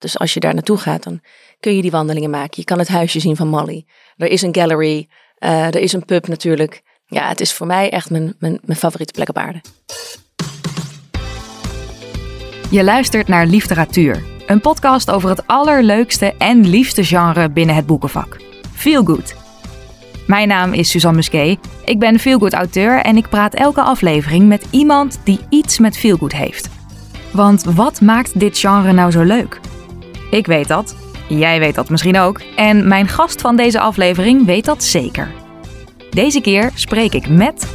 Dus als je daar naartoe gaat, dan kun je die wandelingen maken. Je kan het huisje zien van Molly. Er is een gallery, uh, er is een pub natuurlijk. Ja, het is voor mij echt mijn, mijn, mijn favoriete plek op aarde. Je luistert naar Literatuur, een podcast over het allerleukste en liefste genre binnen het boekenvak. Feel Good. Mijn naam is Suzanne Musquet. Ik ben feelgood auteur en ik praat elke aflevering met iemand die iets met feelgood heeft. Want wat maakt dit genre nou zo leuk? Ik weet dat, jij weet dat misschien ook en mijn gast van deze aflevering weet dat zeker. Deze keer spreek ik met.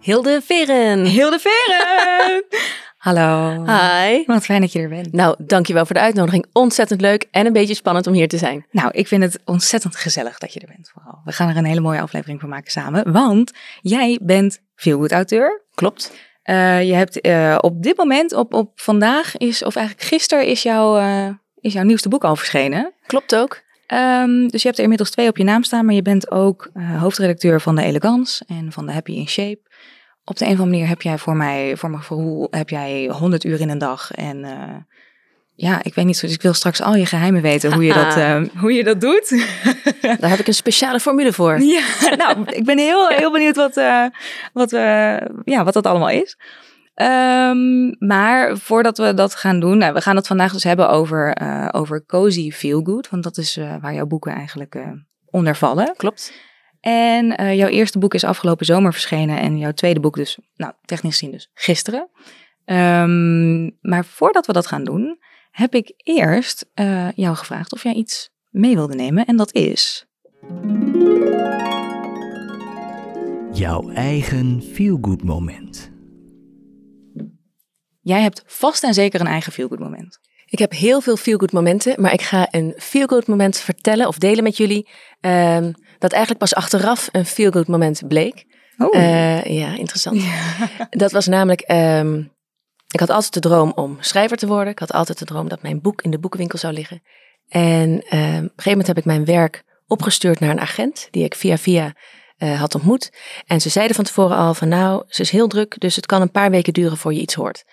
Hilde Veren. Hilde Veren! Hallo. Hi. Wat fijn dat je er bent. Nou, dankjewel voor de uitnodiging. Ontzettend leuk en een beetje spannend om hier te zijn. Nou, ik vind het ontzettend gezellig dat je er bent vooral. We gaan er een hele mooie aflevering van maken samen, want jij bent feelgood auteur. Klopt. Uh, je hebt uh, op dit moment, op, op vandaag is, of eigenlijk gisteren is, jouw uh, is jouw nieuwste boek al verschenen. Klopt ook. Um, dus je hebt er inmiddels twee op je naam staan, maar je bent ook hoofdredacteur van de Elegance en van de Happy in Shape. Op de een of andere manier heb jij voor mij, voor mijn gevoel, heb jij 100 uur in een dag en ja, ik weet niet zo. Dus ik wil straks al je geheimen weten hoe je dat, uh, hoe je dat doet. Daar heb ik een speciale formule voor. Ja, nou, ik ben heel, heel benieuwd wat, uh, wat, uh, ja, wat dat allemaal is. Um, maar voordat we dat gaan doen, nou, we gaan het vandaag dus hebben over, over cozy feel good. Want dat is waar jouw boeken eigenlijk onder vallen. Klopt. En jouw eerste boek is afgelopen zomer verschenen en jouw tweede boek dus, nou, technisch gezien dus gisteren. Um, maar voordat we dat gaan doen, heb ik eerst uh, jou gevraagd of jij iets mee wilde nemen. En dat is. Jouw eigen feel-good moment. Jij hebt vast en zeker een eigen feel-good moment. Ik heb heel veel feel-good momenten, maar ik ga een feel-good moment vertellen of delen met jullie. Um, dat eigenlijk pas achteraf een feel-good moment bleek. Oh. Uh, ja, interessant. Ja. Dat was namelijk um, ik had altijd de droom om schrijver te worden. Ik had altijd de droom dat mijn boek in de boekenwinkel zou liggen. En uh, op een gegeven moment heb ik mijn werk opgestuurd naar een agent die ik via via uh, had ontmoet. En ze zeiden van tevoren al van nou, ze is heel druk, dus het kan een paar weken duren voor je iets hoort.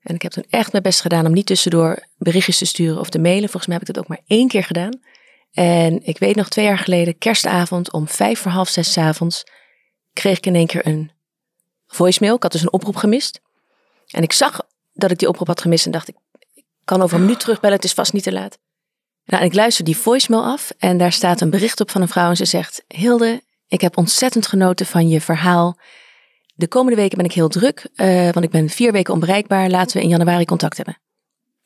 En ik heb toen echt mijn best gedaan om niet tussendoor berichtjes te sturen of te mailen. Volgens mij heb ik dat ook maar één keer gedaan. En ik weet nog twee jaar geleden, kerstavond om vijf voor half zes avonds, kreeg ik in één keer een voicemail. Ik had dus een oproep gemist. En ik zag dat ik die oproep had gemist en dacht ik, ik kan over een minuut terugbellen, het is vast niet te laat. Nou, en ik luister die voicemail af en daar staat een bericht op van een vrouw en ze zegt, Hilde, ik heb ontzettend genoten van je verhaal. De komende weken ben ik heel druk, uh, want ik ben vier weken onbereikbaar. Laten we in januari contact hebben.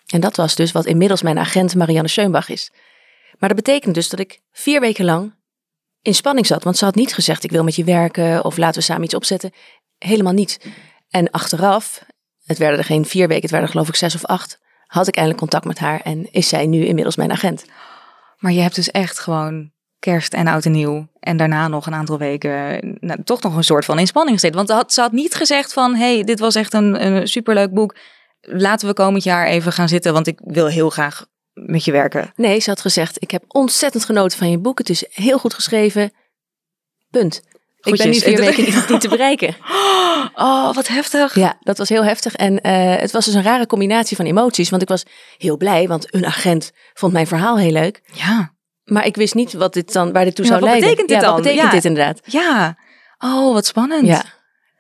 En dat was dus wat inmiddels mijn agent Marianne Schönbach is. Maar dat betekent dus dat ik vier weken lang in spanning zat. Want ze had niet gezegd, ik wil met je werken of laten we samen iets opzetten. Helemaal niet. En achteraf het werden er geen vier weken, het werden geloof ik zes of acht, had ik eindelijk contact met haar en is zij nu inmiddels mijn agent. Maar je hebt dus echt gewoon kerst en oud en nieuw en daarna nog een aantal weken nou, toch nog een soort van inspanning gezeten. Want had, ze had niet gezegd van, hey, dit was echt een, een superleuk boek. Laten we komend jaar even gaan zitten, want ik wil heel graag met je werken. Nee, ze had gezegd, ik heb ontzettend genoten van je boek. Het is heel goed geschreven. Punt. Ik ben nu vier weken niet, niet, te bereiken. Oh, wat heftig. Ja, dat was heel heftig. En uh, het was dus een rare combinatie van emoties. Want ik was heel blij, want een agent vond mijn verhaal heel leuk. Ja. Maar ik wist niet wat dit dan, waar dit toe zou wat leiden. Betekent dit ja, dan? Wat betekent ja. dit inderdaad? Ja. Oh, wat spannend. Ja.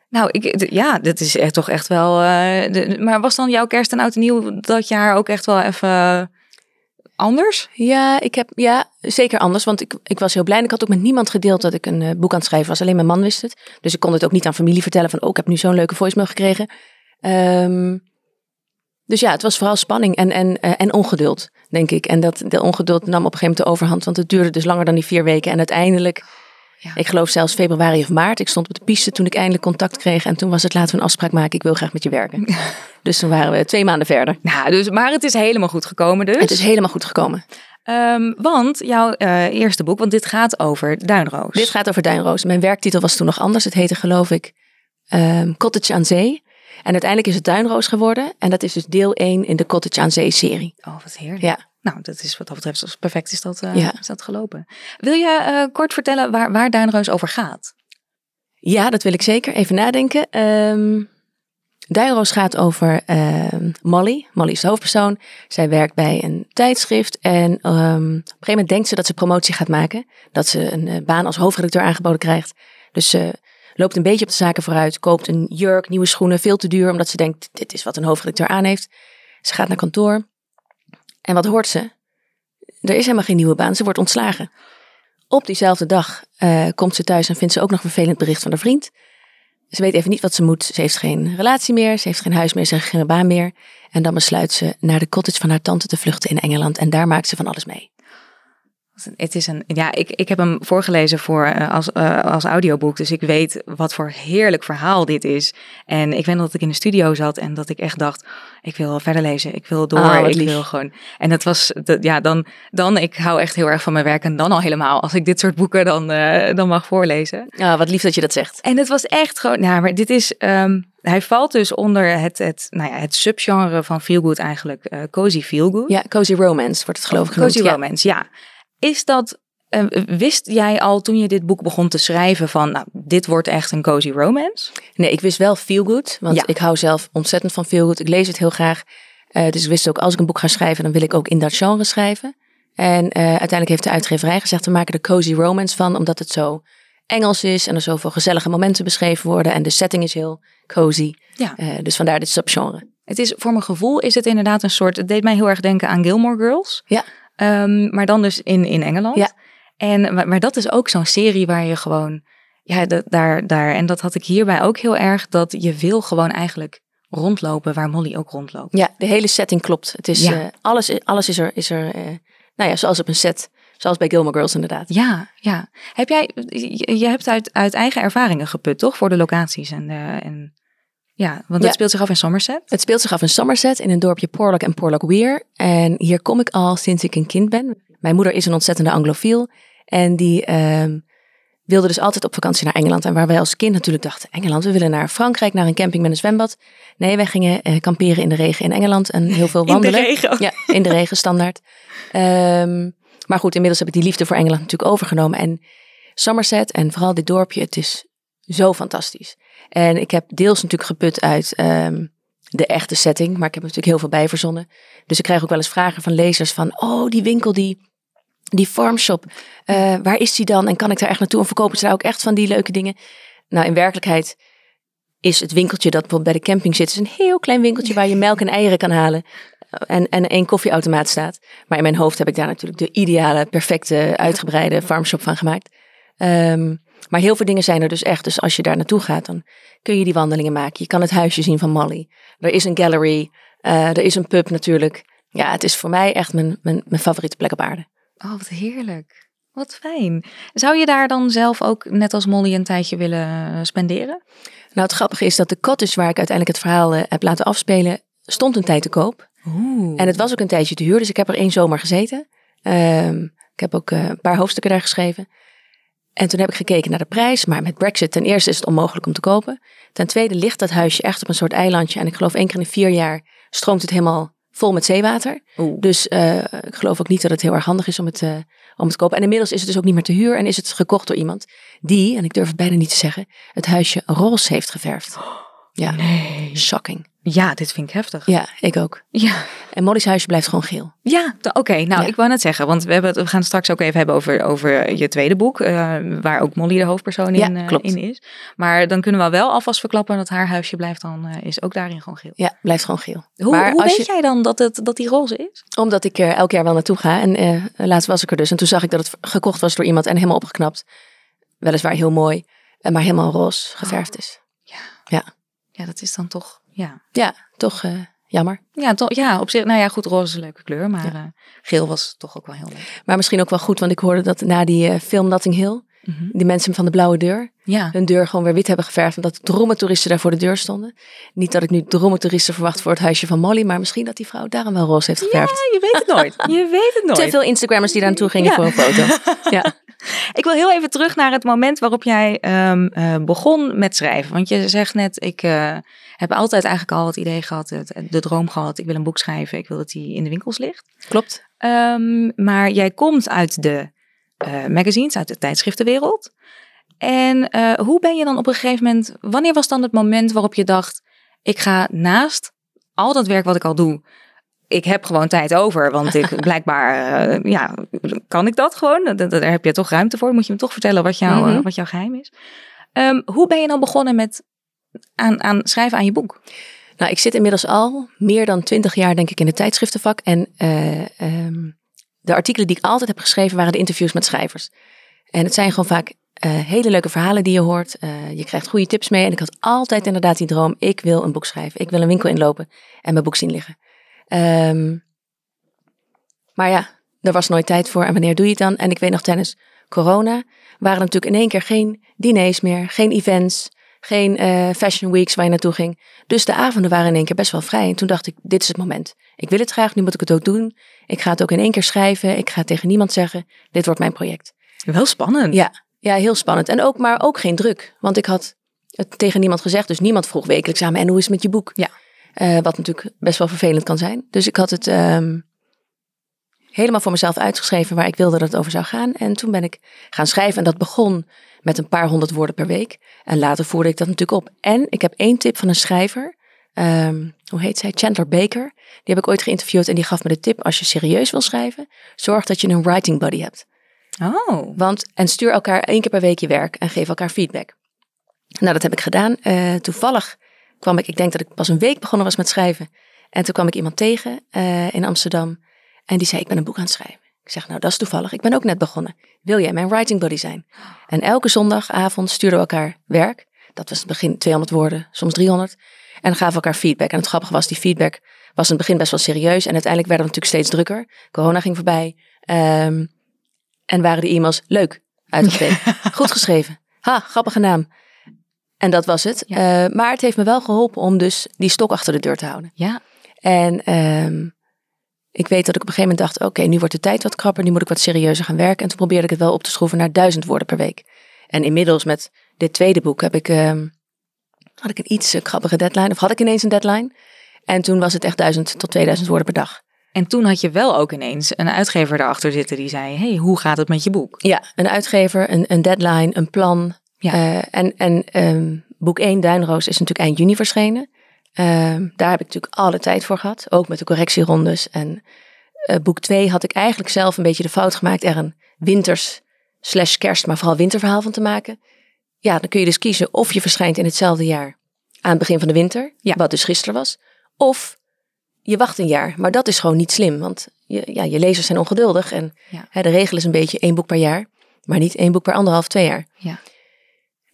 Nou, ik, ja, dat is echt toch echt wel. Uh, de, maar was dan jouw kerst en oud en nieuw dat jaar ook echt wel even anders? Ja, ik heb, ja, zeker anders. Want ik, ik was heel blij. En ik had ook met niemand gedeeld dat ik een uh, boek aan het schrijven was. Alleen mijn man wist het. Dus ik kon het ook niet aan familie vertellen van, oh, ik heb nu zo'n leuke voicemail gekregen. Um, dus ja, het was vooral spanning en, en, uh, en ongeduld, denk ik. En dat, de ongeduld nam op een gegeven moment de overhand. Want het duurde dus langer dan die vier weken. En uiteindelijk, ja. ik geloof zelfs februari of maart. Ik stond op de piste toen ik eindelijk contact kreeg. En toen was het, laten we een afspraak maken. Ik wil graag met je werken. dus toen waren we twee maanden verder. Nou, dus, maar het is helemaal goed gekomen dus? Het is helemaal goed gekomen. Um, want jouw uh, eerste boek, want dit gaat over Duinroos. Dit gaat over Duinroos. Mijn werktitel was toen nog anders. Het heette geloof ik um, Cottage aan Zee. En uiteindelijk is het Duinroos geworden. En dat is dus deel 1 in de Cottage aan Zee serie. Oh, wat heerlijk. Ja. Nou, dat is wat dat betreft perfect is dat, uh, ja. is dat gelopen. Wil je uh, kort vertellen waar, waar Duinroos over gaat? Ja, dat wil ik zeker. Even nadenken. Um, Duinroos gaat over ehm, Molly. Molly is de hoofdpersoon. Zij werkt bij een tijdschrift. En ehm, op een gegeven moment denkt ze dat ze promotie gaat maken. Dat ze een eh, baan als hoofdredacteur aangeboden krijgt. Dus ze loopt een beetje op de zaken vooruit. Koopt een jurk, nieuwe schoenen, veel te duur. Omdat ze denkt, dit is wat een hoofdredacteur aan heeft. Ze gaat naar kantoor. En wat hoort ze? Er is helemaal geen nieuwe baan. Ze wordt ontslagen. Op diezelfde dag eh, komt ze thuis en vindt ze ook nog een vervelend bericht van haar vriend. Ze weet even niet wat ze moet. Ze heeft geen relatie meer, ze heeft geen huis meer, ze heeft geen baan meer. En dan besluit ze naar de cottage van haar tante te vluchten in Engeland. En daar maakt ze van alles mee. Het is een, ja, ik, ik heb hem voorgelezen voor, uh, als, uh, als audioboek, dus ik weet wat voor heerlijk verhaal dit is. En ik weet dat ik in de studio zat en dat ik echt dacht, ik wil verder lezen, ik wil door, Oh, wat ik lief. wil gewoon. En dat was, dat, ja, dan, dan, ik hou echt heel erg van mijn werk en dan al helemaal, als ik dit soort boeken dan, eh, dan mag voorlezen. Ah, wat lief dat je dat zegt. En het was echt gewoon, nou, maar dit is, ehm, hij valt dus onder het, het, nou ja, het subgenre van feelgood eigenlijk, eh cozy feelgood. Ja, cozy romance wordt het geloof ik genoemd. Cozy Ja. romance, ja. Is dat, eh, wist jij al toen je dit boek begon te schrijven van, nou, dit wordt echt een cozy romance? Nee, ik wist wel feel good, want Ja. ik hou zelf ontzettend van feel good. Ik lees het heel graag. Eh, dus ik wist ook, als ik een boek ga schrijven, dan wil ik ook in dat genre schrijven. En eh, uiteindelijk heeft de uitgeverij gezegd, we maken er cozy romance van, omdat het zo Engels is en er zoveel gezellige momenten beschreven worden. En de setting is heel cozy. Ja. Dus vandaar dit subgenre. Het is, voor mijn gevoel is het inderdaad een soort, het deed mij heel erg denken aan Gilmore Girls. Ja. Ehm, maar dan dus in, in Engeland. Ja. En, maar, maar dat is ook zo'n serie waar je gewoon, ja, dat, daar, daar, en dat had ik hierbij ook heel erg, dat je wil gewoon eigenlijk rondlopen waar Molly ook rondloopt. Ja, de hele setting klopt. Het is, Ja. eh, alles, alles is er, is er eh, nou ja, zoals op een set. Zoals bij Gilmore Girls inderdaad. Ja, ja. Heb jij, je, hebt uit, uit eigen ervaringen geput, toch? Voor de locaties en, eh, en ja, want het Ja. speelt zich af in Somerset. Het speelt zich af in Somerset in een dorpje Porlock en Porlock Weir. En hier kom ik al sinds ik een kind ben. Mijn moeder is een ontzettende anglofiel. En die ehm, wilde dus altijd op vakantie naar Engeland. En waar wij als kind natuurlijk dachten, Engeland, we willen naar Frankrijk, naar een camping met een zwembad. Nee, wij gingen eh, kamperen in de regen in Engeland en heel veel wandelen. regen. Ja, in de regen standaard. Ehm, maar goed, inmiddels heb ik die liefde voor Engeland natuurlijk overgenomen. En Somerset en vooral dit dorpje, het is zo fantastisch. En ik heb deels natuurlijk geput uit ehm, de echte setting, maar ik heb natuurlijk heel veel bij verzonnen. Dus ik krijg ook wel eens vragen van lezers van, oh, die winkel, die, die farmshop, eh, waar is die dan? En kan ik daar echt naartoe? En verkopen ze daar ook echt van die leuke dingen? Nou, in werkelijkheid is het winkeltje dat bijvoorbeeld bij de camping zit, is een heel klein winkeltje waar je melk en eieren kan halen. En, en één koffieautomaat staat. Maar in mijn hoofd heb ik daar natuurlijk de ideale, perfecte, uitgebreide farmshop van gemaakt. Ehm, maar heel veel dingen zijn er dus echt. Dus als je daar naartoe gaat, dan kun je die wandelingen maken. Je kan het huisje zien van Molly. Er is een gallery. eh, er is een pub natuurlijk. Ja, het is voor mij echt mijn, mijn, mijn favoriete plek op aarde. Oh, wat heerlijk. Wat fijn. Zou je daar dan zelf ook, net als Molly, een tijdje willen eh, spenderen? Nou, het grappige is dat de cottage waar ik uiteindelijk het verhaal eh, heb laten afspelen, stond een tijd te koop. Oeh. En het was ook een tijdje te huur, dus ik heb er één zomer gezeten. Ehm, ik heb ook een paar hoofdstukken daar geschreven. En toen heb ik gekeken naar de prijs, maar met Brexit ten eerste is het onmogelijk om te kopen. Ten tweede ligt dat huisje echt op een soort eilandje. En ik geloof één keer in de vier jaar stroomt het helemaal vol met zeewater. Dus eh, ik geloof ook niet dat het heel erg handig is om het, eh, om het te kopen. En inmiddels is het dus ook niet meer te huur en is het gekocht door iemand die, en ik durf het bijna niet te zeggen, het huisje roze heeft geverfd. Ja, Nee. shocking. Ja, dit vind ik heftig. Ja, ik ook. Ja. En Molly's huisje blijft gewoon geel. Ja, oké. nou, Ja. ik wou net zeggen, want we, hebben het, we gaan het straks ook even hebben over, over je tweede boek, eh, waar ook Molly de hoofdpersoon Ja, in, eh, klopt. in is. Maar dan kunnen we wel alvast verklappen dat haar huisje blijft dan, eh, is ook daarin gewoon geel. Ja, blijft gewoon geel. Hoe, maar hoe weet je, jij dan dat, het, dat die roze is? Omdat ik er elk jaar wel naartoe ga. En laatst was ik er dus. En toen zag ik dat het gekocht was door iemand en helemaal opgeknapt. Weliswaar heel mooi, maar helemaal roze geverfd is. Ja, dat is dan toch, ja. Ja, toch eh, jammer. Ja, toch, ja, op zich, nou ja, goed, roze is een leuke kleur, maar eh, geel was toch ook wel heel leuk. Maar misschien ook wel goed, want ik hoorde dat na die eh, film Notting Hill, Mhm. die mensen van de blauwe deur, Ja. hun deur gewoon weer wit hebben geverfd. Omdat drommen toeristen daar voor de deur stonden. Niet dat ik nu drommen toeristen verwacht voor het huisje van Molly, maar misschien dat die vrouw daarom wel roze heeft geverfd. je weet het nooit. Je weet het nooit. Te veel Instagrammers die daar naartoe gingen Ja. voor een foto. Ja. Ik wil heel even terug naar het moment waarop jij ehm, eh, begon met schrijven. Want je zegt net, ik eh, heb altijd eigenlijk al het idee gehad, het, de droom gehad, ik wil een boek schrijven, ik wil dat die in de winkels ligt. Klopt. Ehm, maar jij komt uit de eh, magazines, uit de tijdschriftenwereld. En eh, hoe ben je dan op een gegeven moment, wanneer was dan het moment waarop je dacht, ik ga naast al dat werk wat ik al doe, ik heb gewoon tijd over, want ik blijkbaar, eh, ja, kan ik dat gewoon? Da- Daar heb je toch ruimte voor. Moet je me toch vertellen wat, jou, Mhm. wat jouw geheim is? Ehm, hoe ben je dan begonnen met aan, aan schrijven aan je boek? Nou, ik zit inmiddels al meer dan twintig jaar, denk ik, in het tijdschriftenvak. En eh, ehm, de artikelen die ik altijd heb geschreven waren de interviews met schrijvers. En het zijn gewoon vaak eh, hele leuke verhalen die je hoort. Eh, je krijgt goede tips mee. En ik had altijd inderdaad die droom: ik wil een boek schrijven. Ik wil een winkel inlopen en mijn boek zien liggen. Ehm, maar ja, er was nooit tijd voor. En wanneer doe je het dan? En ik weet nog tijdens corona waren er natuurlijk in één keer geen diners meer, geen events, geen eh, fashion weeks waar je naartoe ging. Dus de avonden waren in één keer best wel vrij. En toen dacht ik, dit is het moment. Ik wil het graag, nu moet ik het ook doen. Ik ga het ook in één keer schrijven. Ik ga het tegen niemand zeggen. Dit wordt mijn project. Wel spannend. Ja, ja heel spannend. En ook, maar ook geen druk. Want ik had het tegen niemand gezegd. Dus niemand vroeg wekelijks aan me, en hoe is het met je boek? Ja. Eh, wat natuurlijk best wel vervelend kan zijn. Dus ik had het ehm, helemaal voor mezelf uitgeschreven waar ik wilde dat het over zou gaan. En toen ben ik gaan schrijven. En dat begon met een paar honderd woorden per week. En later voerde ik dat natuurlijk op. En ik heb één tip van een schrijver. Ehm, hoe heet zij? Chandler Baker. Die heb ik ooit geïnterviewd en die gaf me de tip. Als je serieus wil schrijven, zorg dat je een writing buddy hebt. Oh, Want, en stuur elkaar één keer per week je werk en geef elkaar feedback. Nou, dat heb ik gedaan. Eh, toevallig kwam ik, ik denk dat ik pas een week begonnen was met schrijven. En toen kwam ik iemand tegen eh, in Amsterdam. En die zei, ik ben een boek aan het schrijven. Ik zeg, nou dat is toevallig. Ik ben ook net begonnen. Wil jij mijn writing buddy zijn? En elke zondagavond stuurden we elkaar werk. Dat was in het begin 200 woorden, soms 300. En gaven we elkaar feedback. En het grappige was, die feedback was in het begin best wel serieus. En uiteindelijk werden we natuurlijk steeds drukker. Corona ging voorbij. Ehm, en waren de e-mails leuk uitgetekend. Goed geschreven. Ha, grappige naam. En dat was het. Ja. Eh, maar het heeft me wel geholpen om dus die stok achter de deur te houden. ja. En ehm, ik weet dat ik op een gegeven moment dacht, oké, nu wordt de tijd wat krapper, nu moet ik wat serieuzer gaan werken. En toen probeerde ik het wel op te schroeven naar duizend woorden per week. En inmiddels met dit tweede boek heb ik, ehm, had ik een iets eh, krappere deadline, of had ik ineens een deadline. En toen was het echt duizend tot 2000 woorden per dag. En toen had je wel ook ineens een uitgever erachter zitten die zei: hey, hoe gaat het met je boek? Ja, een uitgever, een, een deadline, een plan. Ja. Eh, en en ehm, boek 1, Duinroos, is natuurlijk eind juni verschenen. Ehm, daar heb ik natuurlijk alle tijd voor gehad. Ook met de correctierondes. En eh, boek 2 had ik eigenlijk zelf een beetje de fout gemaakt er een winters slash kerst, maar vooral winterverhaal van te maken. Ja, dan kun je dus kiezen of je verschijnt in hetzelfde jaar aan het begin van de winter, Ja. wat dus gisteren was. Of je wacht een jaar, maar dat is gewoon niet slim, want je, ja, je lezers zijn ongeduldig. En Ja. hè, de regel is een beetje één boek per jaar, maar niet één boek per anderhalf, twee jaar. Ja.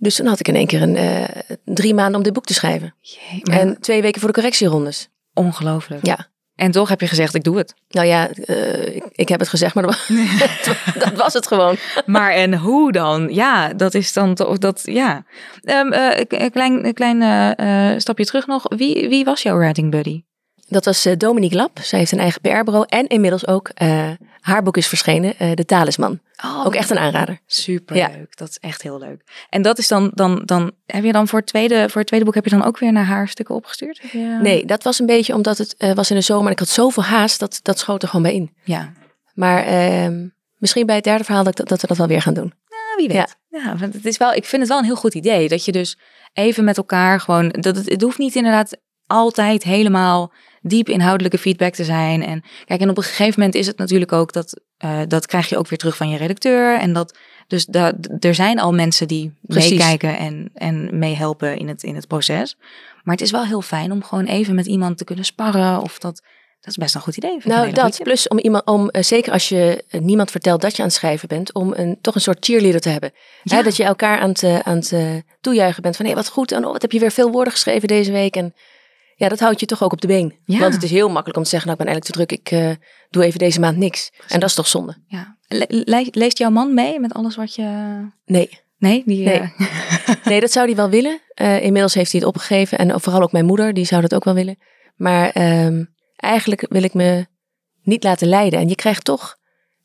Dus toen had ik in één keer een, eh, drie maanden om dit boek te schrijven. Jee, En twee weken voor de correctierondes. ongelooflijk. Ja. En toch heb je gezegd: ik doe het. Nou ja, eh, ik, ik heb het gezegd, maar dat, dat was het gewoon. Maar en hoe dan? Ja, dat is dan toch dat. Ja. Ehm, eh, een- klein, een klein stapje terug nog. Wie, wie was jouw writing buddy? Dat was eh, Dominique Lap. Zij heeft een eigen PR-bureau en inmiddels ook eh, haar boek is verschenen, eh, De Talisman. Oh, Ook echt een aanrader. super Ja. leuk. Dat is echt heel leuk. En dat is dan, dan, dan heb je dan voor het tweede, voor het tweede boek heb je dan ook weer naar haar stukken opgestuurd? Nee, dat was een beetje omdat het was in de zomer en ik had zoveel haast, dat, dat schoot er gewoon bij in. Ja. Maar ehm, misschien bij het derde verhaal dat, dat we dat wel weer gaan doen. Nou, wie weet. Ja. want het is wel, ik vind het wel een heel goed idee. Dat je dus even met elkaar gewoon. Dat het, het hoeft niet inderdaad altijd helemaal diep inhoudelijke feedback te zijn. En kijk, en op een gegeven moment is het natuurlijk ook dat. eh, dat krijg je ook weer terug van je redacteur. En dat. Dus da, er zijn al mensen die Precies. meekijken en, en meehelpen in het, in het proces. Maar het is wel heel fijn om gewoon even met iemand te kunnen sparren. Of dat. Dat is best een goed idee. Nou, dat. Plus om iemand, om eh, zeker als je eh, niemand vertelt dat je aan het schrijven bent, om een, toch een soort cheerleader te hebben. Ja. Hè, dat je elkaar aan het, aan het toejuichen bent van hé, wat goed. En oh, wat heb je weer veel woorden geschreven deze week. En ja, dat houdt je toch ook op de been. Ja. Want het is heel makkelijk om te zeggen, nou, ik ben eigenlijk te druk. Ik eh, doe even deze maand niks. En dat is toch zonde? Ja. Le- le- leest jouw man mee met alles wat je. Nee. Nee, die. Nee. eh, Nee, dat zou hij wel willen. Eh, inmiddels heeft hij het opgegeven. En vooral ook mijn moeder, die zou dat ook wel willen. Maar ehm, eigenlijk wil ik me niet laten leiden. En je krijgt toch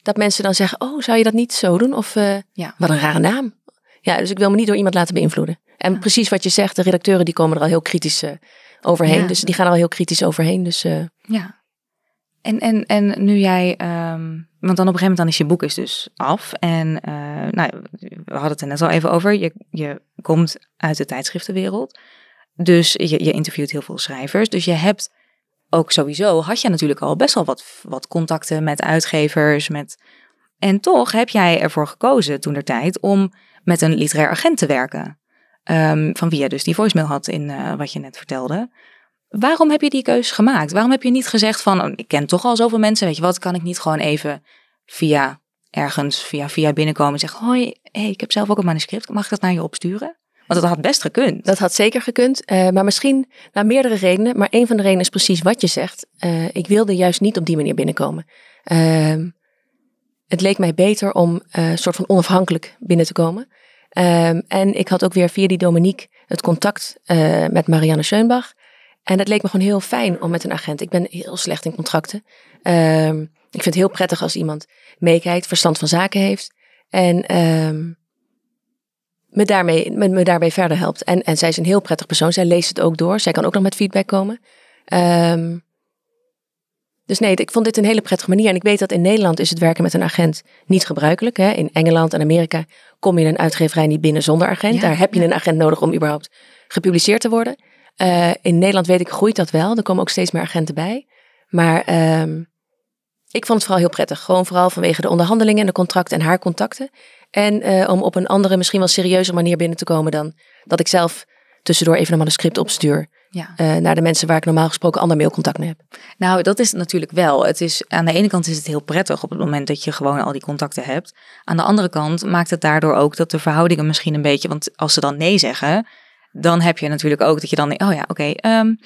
dat mensen dan zeggen, oh, zou je dat niet zo doen? Of Ja. wat een rare naam. Ja, dus ik wil me niet door iemand laten beïnvloeden. En precies wat je zegt, de redacteuren die komen er al heel kritisch overheen. Ja. Dus die gaan er al heel kritisch overheen. Dus eh, Ja. En, en, en nu jij, ehm, want dan op een gegeven moment dan is je boek is dus af. En eh, nou, we hadden het er net al even over. Je, je komt uit de tijdschriftenwereld. Dus je, je interviewt heel veel schrijvers. Dus je hebt ook sowieso, had je natuurlijk al best wel wat, wat contacten met uitgevers. Met... En toch heb jij ervoor gekozen toen der tijd om met een literair agent te werken. Ehm, van wie je dus die voicemail had in eh, wat je net vertelde. Waarom heb je die keuze gemaakt? Waarom heb je niet gezegd van, oh, ik ken toch al zoveel mensen, weet je wat, kan ik niet gewoon even via ergens, via, via binnenkomen en zeggen, hoi, hey, ik heb zelf ook een manuscript, mag ik dat naar je opsturen? Want dat had best gekund. Dat had zeker gekund, uh, maar misschien naar meerdere redenen. Maar een van de redenen is precies wat je zegt. Uh, ik wilde juist niet op die manier binnenkomen. Uh, het leek mij beter om een soort van onafhankelijk binnen te komen. Ehm, en ik had ook weer via die Dominique het contact met Marianne Schoenbach. En dat leek me gewoon heel fijn om met een agent. Ik ben heel slecht in contracten. Ehm, ik vind het heel prettig als iemand meekijkt, verstand van zaken heeft. En um, me, daarmee, me, me verder helpt. En, en zij is een heel prettig persoon. Zij leest het ook door. Zij kan ook nog met feedback komen. Dus nee, ik vond dit een hele prettige manier. En ik weet dat in Nederland is het werken met een agent niet gebruikelijk. Hè? In Engeland en Amerika kom je een uitgeverij niet binnen zonder agent. Daar heb je een agent nodig om überhaupt gepubliceerd te worden. Uh, in Nederland weet ik groeit dat wel. Er komen ook steeds meer agenten bij. Maar um, ik vond het vooral heel prettig. Gewoon vooral vanwege de onderhandelingen en de contracten en haar contacten. En uh, om op een andere, misschien wel serieuze manier binnen te komen dan dat ik zelf tussendoor even een manuscript opstuur. Ja. Uh, naar de mensen waar ik normaal gesproken ander mailcontact mee heb. Nou, dat is natuurlijk wel. Het is, aan de ene kant is het heel prettig op het moment dat je gewoon al die contacten hebt. Aan de andere kant maakt het daardoor ook dat de verhoudingen misschien een beetje. Want als ze dan nee zeggen, dan heb je natuurlijk ook dat je dan. Oh ja, oké. Okay, um,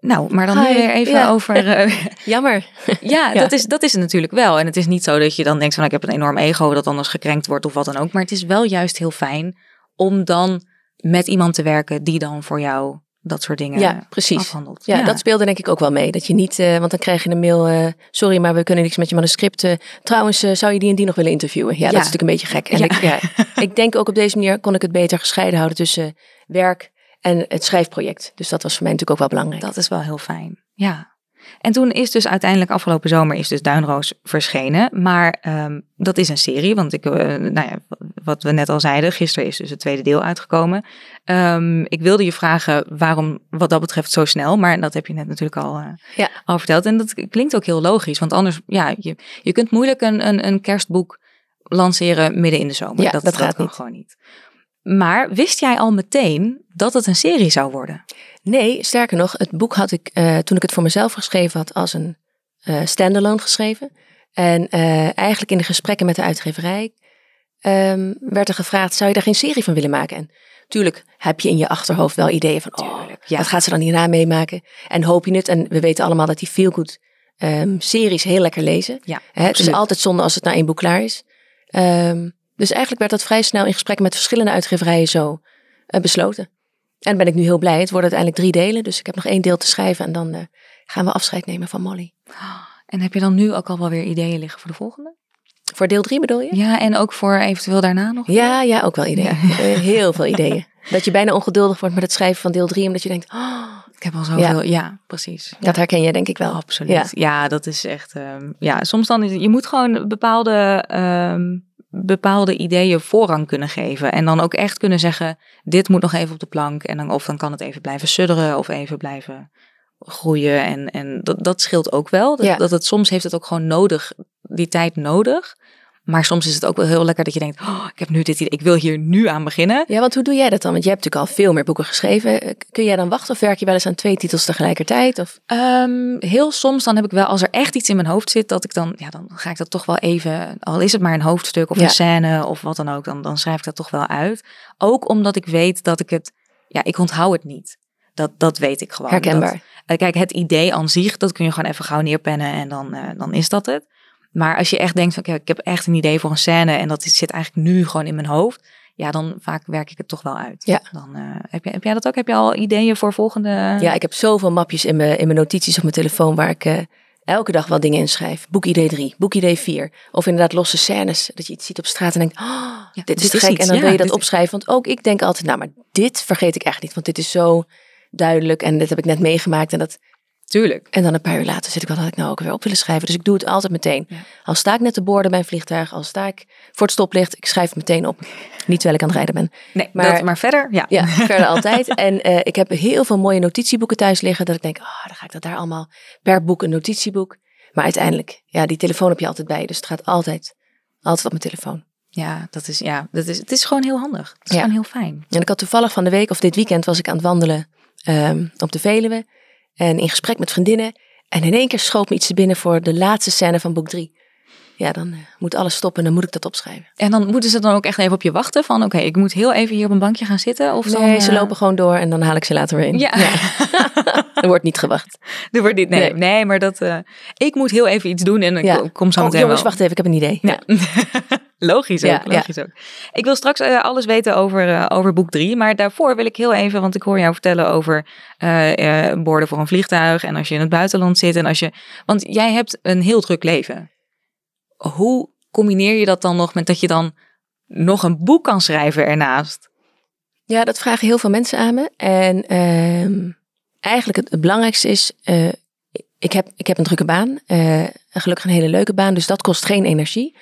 nou, maar dan Hi, nu weer even over. Uh, Jammer. ja, Dat, is, dat is het natuurlijk wel. En het is niet zo dat je dan denkt van ik heb een enorm ego dat anders gekrenkt wordt of wat dan ook. Maar het is wel juist heel fijn om dan met iemand te werken die dan voor jou dat soort dingen ja, precies. afhandelt. Ja, dat speelde denk ik ook wel mee. Dat je niet, uh, want dan krijg je een mail, uh, sorry, maar we kunnen niks met je manuscript. Uh, trouwens, zou je die en die nog willen interviewen? Ja, dat is natuurlijk een beetje gek. En ja. Ik, ja, ik denk ook op deze manier kon ik het beter gescheiden houden tussen werk en het schrijfproject. Dus dat was voor mij natuurlijk ook wel belangrijk. Dat is wel heel fijn. Ja. En toen is dus uiteindelijk afgelopen zomer is dus Duinroos verschenen. Maar um, dat is een serie, want ik, uh, nou ja, wat we net al zeiden, gisteren is dus het tweede deel uitgekomen. Um, ik wilde je vragen waarom wat dat betreft zo snel, maar dat heb je net natuurlijk al, uh, ja. al verteld. En dat klinkt ook heel logisch, want anders, ja, je, je kunt moeilijk een, een, een kerstboek lanceren midden in de zomer. Ja, dat, dat, gaat niet. gewoon niet. Maar wist jij al meteen dat het een serie zou worden? Nee, sterker nog, het boek had ik uh, toen ik het voor mezelf geschreven had als een uh, standalone geschreven. En uh, eigenlijk in de gesprekken met de uitgeverij um, werd er gevraagd, zou je daar geen serie van willen maken? En tuurlijk heb je in je achterhoofd wel ideeën van, oh, ja. wat gaat ze dan hierna meemaken? En hoop je het? En we weten allemaal dat die veel goed um, series heel lekker lezen. Ja, Hè, het is altijd zonde als het na één boek klaar is. Um, dus eigenlijk werd dat vrij snel in gesprek met verschillende uitgeverijen zo uh, besloten. En ben ik nu heel blij. Het worden uiteindelijk drie delen. Dus ik heb nog één deel te schrijven en dan uh, gaan we afscheid nemen van Molly. En heb je dan nu ook al wel weer ideeën liggen voor de volgende? Voor deel drie bedoel je? Ja, en ook voor eventueel daarna nog? Ja, ja ook wel ideeën. Ja. Eh, heel veel ideeën. Dat je bijna ongeduldig wordt met het schrijven van deel drie, omdat je denkt, oh, ik heb al zoveel. Ja, ja precies. Dat herken je denk ik wel. Absoluut. Ja, ja dat is echt. Um, ja, soms dan je moet gewoon bepaalde um, bepaalde ideeën voorrang kunnen geven. En dan ook echt kunnen zeggen, dit moet nog even op de plank. En dan, of dan kan het even blijven sudderen of even blijven groeien. En, en dat, dat scheelt ook wel. Dat, dat het soms heeft het ook gewoon nodig, die tijd nodig. Maar soms is het ook wel heel lekker dat je denkt, oh, ik heb nu dit idee, ik wil hier nu aan beginnen. Ja, want hoe doe jij dat dan? Want je hebt natuurlijk al veel meer boeken geschreven. Kun jij dan wachten of werk je wel eens aan twee titels tegelijkertijd? Of? Um, heel soms dan heb ik wel, als er echt iets in mijn hoofd zit, dat ik dan, ja, dan ga ik dat toch wel even, al is het maar een hoofdstuk of een scène of wat dan ook, dan, dan schrijf ik dat toch wel uit. Ook omdat ik weet dat ik het, ja, ik onthoud het niet. Dat, dat weet ik gewoon. Herkenbaar. Dat, eh, kijk, het idee aan zich, dat kun je gewoon even gauw neerpennen en dan, uh, dan is dat het. Maar als je echt denkt van, ik heb echt een idee voor een scène en dat zit eigenlijk nu gewoon in mijn hoofd. Ja, dan vaak werk ik het toch wel uit. Ja. Dan, uh, heb, jij, heb jij dat ook? Heb je al ideeën voor volgende? Ja, ik heb zoveel mapjes in mijn, in mijn notities op mijn telefoon waar ik uh, elke dag wel dingen inschrijf. Boekidee 3, boekidee 4. Of inderdaad losse scènes. Dat je iets ziet op straat en denkt, oh, ja, dit is te gek. En dan ja, wil je dat opschrijven. Want ook ik denk altijd, nou, maar dit vergeet ik echt niet. Want dit is zo duidelijk en dit heb ik net meegemaakt. En dat, Tuurlijk. En dan een paar uur later zit ik, wat had ik nou ook weer op willen schrijven? Dus ik doe het altijd meteen. Ja. Al sta ik net te boorden bij een vliegtuig, al sta ik voor het stoplicht, ik schrijf het meteen op. Niet terwijl ik aan het rijden ben. Nee, Maar- maar, maar verder, ja. Ja, verder altijd. En eh, ik heb heel veel mooie notitieboeken thuis liggen. Dat ik denk, ah, dan ga ik dat daar allemaal per boek een notitieboek. Maar uiteindelijk, ja, die telefoon heb je altijd bij. Dus het gaat altijd, altijd op mijn telefoon. Ja, dat is, ja, dat is, het is gewoon heel handig. Het is Ja. gewoon heel fijn. En ik had toevallig van de week of dit weekend was ik aan het wandelen ehm, op de Veluwe. En in gesprek met vriendinnen. En in één keer schoot me iets binnen voor de laatste scène van boek drie. Ja, dan eh, moet alles stoppen en dan moet ik dat opschrijven. En dan moeten ze dan ook echt even op je wachten van, oké, ik moet heel even hier op een bankje gaan zitten. Of dan, Nee, ze eh, lopen gewoon door en dan haal ik ze later weer in. Ja, Er wordt niet gewacht. er wordt niet, nee, Nee. nee, maar dat, eh, ik moet heel even iets doen en ik Ja. kom- zo Oh, meteen jongens, wel. wacht even, ik heb een idee. Ja. logisch ook, logisch ook. Ik wil straks alles weten over, over boek drie, maar daarvoor wil ik heel even, want ik hoor jou vertellen over borden voor een vliegtuig en als je in het buitenland zit en als je, want jij hebt een heel druk leven. Hoe combineer je dat dan nog met dat je dan nog een boek kan schrijven ernaast? Ja, dat vragen heel veel mensen aan me. En ehm, eigenlijk het, belangrijkste is, eh, ik, heb, ik heb een drukke baan. eh, gelukkig een hele leuke baan, dus dat kost geen energie.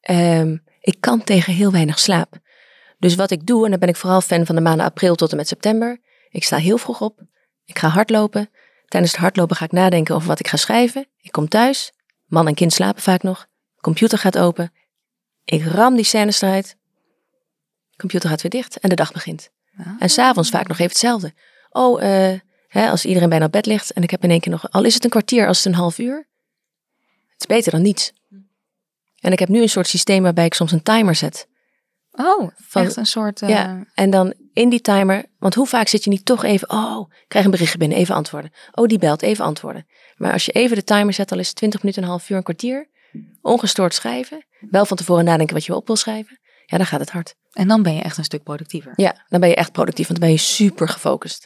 Ehm, ik kan tegen heel weinig slaap. Dus wat ik doe, en dan ben ik vooral fan van de maanden april tot en met september. Ik sta heel vroeg op. Ik ga hardlopen. Tijdens het hardlopen ga ik nadenken over wat ik ga schrijven. Ik kom thuis. Man en kind slapen vaak nog. Computer gaat open. Ik ram die scènes eruit. Computer gaat weer dicht en de dag begint. En s'avonds vaak nog even hetzelfde. Oh, eh, hè, als iedereen bijna op bed ligt en ik heb in één keer nog, al is het een kwartier, als het een half uur. Het is beter dan niets. En ik heb nu een soort systeem waarbij ik soms een timer zet. Oh, Van- echt een soort... eh, Ja, en dan in die timer, want hoe vaak zit je niet toch even, oh, ik krijg een berichtje binnen, even antwoorden. Oh, die belt, even antwoorden. Maar als je even de timer zet, al is het 20 minuten, een half uur, een kwartier, ongestoord schrijven, wel van tevoren nadenken wat je op wil schrijven, ja, dan gaat het hard. En dan ben je echt een stuk productiever. Ja, dan ben je echt productief, want dan ben je super gefocust.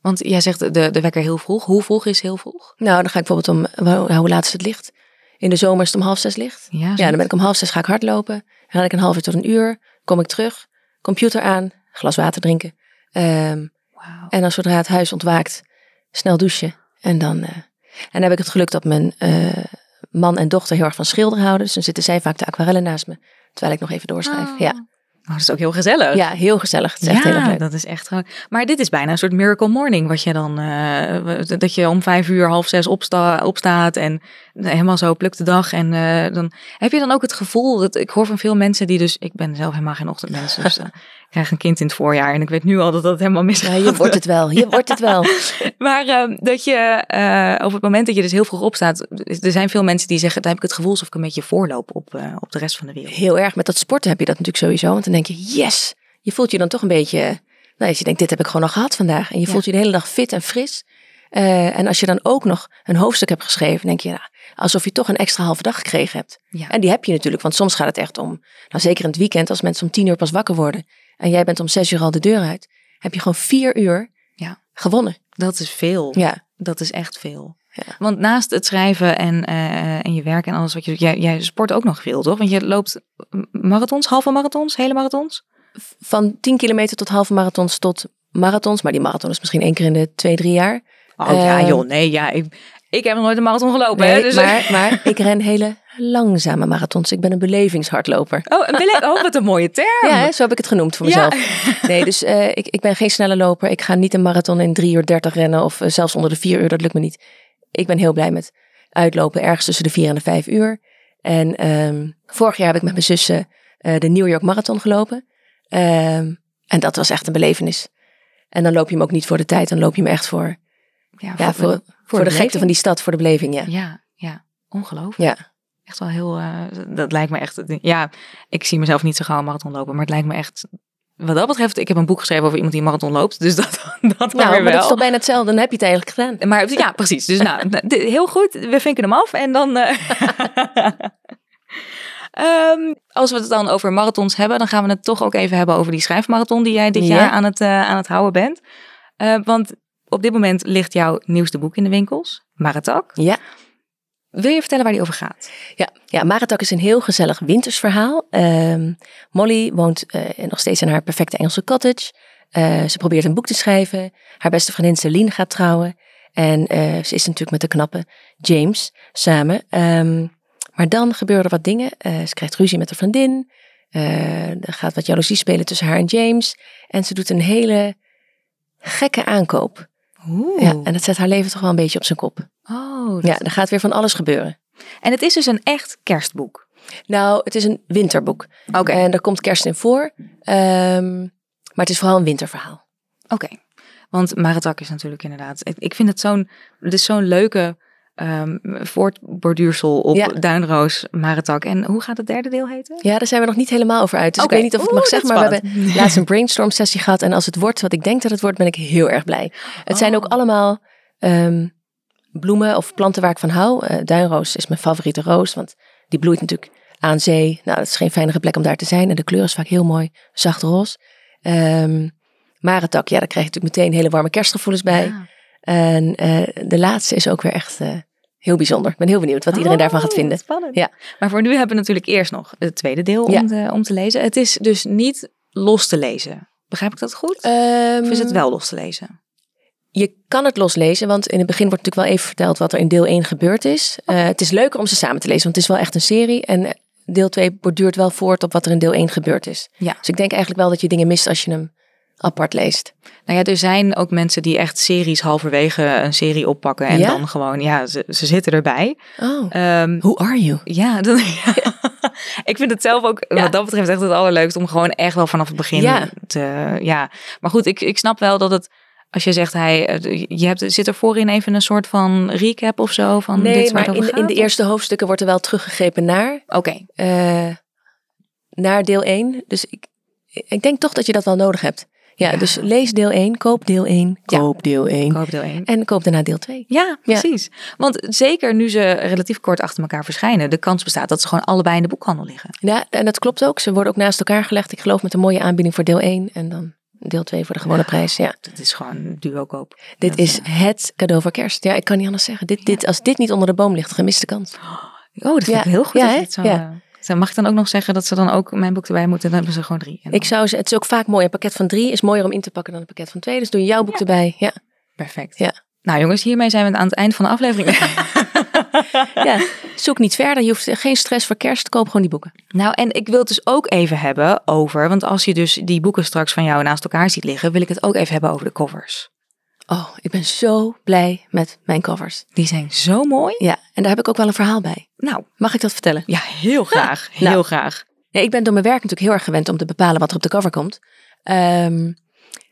Want jij zegt de, de wekker heel vroeg. Hoe vroeg is heel vroeg? Nou, dan ga ik bijvoorbeeld om, hoe, hoe laat is het licht? In de zomer is het om half zes licht. Ja, Ja, dan ben ik om half zes ga ik hardlopen. Dan ga ik een half uur tot een uur. Kom ik terug, computer aan, glas water drinken. Ehm, Wauw. en dan zodra het huis ontwaakt, snel douchen. En dan, eh, en dan heb ik het geluk dat mijn eh, man en dochter heel erg van schilderen houden. Dus dan zitten zij vaak de aquarellen naast me. Terwijl ik nog even doorschrijf. Oh. Ja. Oh, dat is ook heel gezellig. ja, heel gezellig. Het is echt ja, heel erg leuk. dat is echt gewoon. Maar dit is bijna een soort miracle morning, wat je dan, eh, dat je om vijf uur, half zes opsta, opstaat en helemaal zo plukt de dag. En eh, dan heb je dan ook het gevoel dat ik hoor van veel mensen die dus, ik ben zelf helemaal geen ochtendmens, dus eh, krijg een kind in het voorjaar en ik weet nu al dat dat helemaal mis Ja, je wordt het wel. Je wordt het wel. Maar eh, dat je eh, op het moment dat je dus heel vroeg opstaat, er zijn veel mensen die zeggen, dan heb ik het gevoel alsof ik een beetje voorloop op, eh, op de rest van de wereld. Heel erg. Met dat sporten heb je dat natuurlijk sowieso. Want dan denk je, yes. Je voelt je dan toch een beetje... Nou, als je denkt, dit heb ik gewoon al gehad vandaag. En je Ja. voelt je de hele dag fit en fris. Eh, en als je dan ook nog een hoofdstuk hebt geschreven, denk je, nou, alsof je toch een extra halve dag gekregen hebt. Ja. En die heb je natuurlijk, want soms gaat het echt om, nou zeker in het weekend, als mensen om tien uur pas wakker worden en jij bent om zes uur al de deur uit, heb je gewoon vier uur Ja. gewonnen. Dat is veel. Ja, Dat is echt veel. Ja. Want naast het schrijven en, eh, en je werk en alles wat je doet, jij, jij sport ook nog veel, toch? Want je loopt marathons, halve marathons, hele marathons? van 10 kilometer tot halve marathons tot marathons, maar die marathon is misschien één keer in de twee, drie jaar. Oh ja, Eh, joh, nee, ja. Ik, ik heb nog nooit een marathon gelopen. Nee, hè, dus, maar, maar ik ren hele langzame marathons. Ik ben een belevingshardloper. Oh, een bele- oh, wat een mooie term. Ja, zo heb ik het genoemd voor Ja. mezelf. Nee, dus eh, ik, ik ben geen snelle loper. Ik ga niet een marathon in 3 uur 30 rennen of eh, zelfs onder de 4 uur. Dat lukt me niet. Ik ben heel blij met uitlopen ergens tussen de 4 en de 5 uur. En ehm, vorig jaar heb ik met mijn zussen eh, de New York Marathon gelopen. Ehm, en dat was echt een belevenis. En dan loop je hem ook niet voor de tijd. Dan loop je hem echt voor, ja, voor, voor, de, gekte van die stad, voor de beleving. Ja. Ja, ja. Ongelooflijk. Ja. Echt wel heel, eh, dat lijkt me echt, ja, ik zie mezelf niet zo gauw een marathon lopen, maar het lijkt me echt, wat dat betreft, ik heb een boek geschreven over iemand die een marathon loopt, dus dat, dat Nou, maar dat is wel. toch bijna hetzelfde. Dan heb je het eigenlijk gedaan. Maar ja, precies. Dus nou, heel goed. We vinken hem af. En dan. eh, Ehm, als we het dan over marathons hebben, dan gaan we het toch ook even hebben over die schrijfmarathon die jij dit Ja. jaar aan het, eh, aan het houden bent. Want op dit moment ligt jouw nieuwste boek in de winkels, Maratak. Ja. Wil je vertellen waar die over gaat? Ja, ja Maratak is een heel gezellig wintersverhaal. Ehm, Molly woont eh, nog steeds in haar perfecte Engelse cottage. Eh, ze probeert een boek te schrijven. Haar beste vriendin Celine gaat trouwen. En eh, ze is natuurlijk met de knappe James samen. Ehm, maar dan gebeuren er wat dingen. Ze krijgt ruzie met haar vriendin. Er gaat wat jaloezie spelen tussen haar en James. En ze doet een hele gekke aankoop. Oeh. Ja, en dat zet haar leven toch wel een beetje op zijn kop. Oh, Ja, er gaat weer van alles gebeuren. En het is dus een echt kerstboek. Nou, het is een winterboek. Oké. En daar komt kerst in voor. Ehm, maar het is vooral een winterverhaal. Oké. Want Maratak is natuurlijk inderdaad. Ik vind het zo'n. Het is zo'n leuke ehm voortborduursel op Ja. Duinroos Maratak. En hoe gaat het derde deel heten? Ja, daar zijn we nog niet helemaal over uit. Dus ik weet niet of ik het mag zeggen, maar we hebben laatst een brainstorm sessie gehad. En als het wordt wat ik denk dat het wordt, ben ik heel erg blij. Het zijn Oh. ook allemaal ehm, bloemen of planten waar ik van hou. Eh, duinroos is mijn favoriete roos, want die bloeit natuurlijk aan zee. Nou, dat is geen fijnere plek om daar te zijn. En de kleur is vaak heel mooi, zacht roze. Ehm marentak, ja, daar krijg je natuurlijk meteen hele warme kerstgevoelens bij. Ja. En eh, de laatste is ook weer echt eh, heel bijzonder. Ik ben heel benieuwd wat iedereen daarvan gaat Oh, vinden. Spannend. Ja. Maar voor nu hebben we natuurlijk eerst nog het tweede deel Ja. om, te, om te lezen. Het is dus niet los te lezen. Begrijp ik dat goed? Ehm, of is het wel los te lezen? Je kan het loslezen, want in het begin wordt natuurlijk wel even verteld wat er in deel 1 gebeurd is. Eh, het is leuker om ze samen te lezen, want het is wel echt een serie. En deel 2 borduurt wel voort op wat er in deel 1 gebeurd is. Ja. Dus ik denk eigenlijk wel dat je dingen mist als je hem apart leest. Nou ja, er zijn ook mensen die echt series halverwege een serie oppakken. En Ja? dan gewoon, ja, ze, ze zitten erbij. Oh, Ehm, who are you? Ja, dan, ik vind het zelf ook Ja. wat dat betreft echt het allerleukst om gewoon echt wel vanaf het begin te. Ja, maar goed, ik, ik snap wel dat het. Als je zegt, hij, eh, je hebt, zit er voorin even een soort van recap of zo van Nee, maar in, in de eerste hoofdstukken wordt er wel teruggegrepen naar, Oké, eh, naar deel 1. Dus ik, ik denk toch dat je dat wel nodig hebt. Ja, Ja. dus lees deel 1, koop deel 1, Ja. koop deel 1 ik hoop deel 1. en koop daarna deel 2. Ja, precies. Want zeker nu ze relatief kort achter elkaar verschijnen, de kans bestaat dat ze gewoon allebei in de boekhandel liggen. Ja, en dat klopt ook. Ze worden ook naast elkaar gelegd. Ik geloof met een mooie aanbieding voor deel 1 en dan deel 2 voor de gewone prijs. Ja, Dat is gewoon duo koop. dit Dat, is eh, het cadeau voor kerst. Ja, ik kan niet anders zeggen. Dit, dit, als dit niet onder de boom ligt, gemiste kans. Oh, dat vind ik heel goed. Ja, dat het zo, Ja. Zo, Mag ik dan ook nog zeggen dat ze dan ook mijn boek erbij moeten? Dan hebben ze gewoon drie. En Ik zou ze, het is ook vaak mooi. Een pakket van drie is mooier om in te pakken dan een pakket van twee. Dus doe je jouw boek erbij. Ja. Perfect. Ja. Nou jongens, hiermee zijn we aan het eind van de aflevering. ja, zoek niet verder. Je hoeft geen stress voor kerst. Koop gewoon die boeken. nou, en ik wil het dus ook even hebben over, want als je dus die boeken straks van jou naast elkaar ziet liggen, wil ik het ook even hebben over de covers. Oh, ik ben zo blij met mijn covers. Die zijn zo mooi. Ja, en daar heb ik ook wel een verhaal bij. Nou, Mag ik dat vertellen? ja, heel graag. Heel Nou. graag. Ja, ik ben door mijn werk natuurlijk heel erg gewend om te bepalen wat er op de cover komt. Ehm,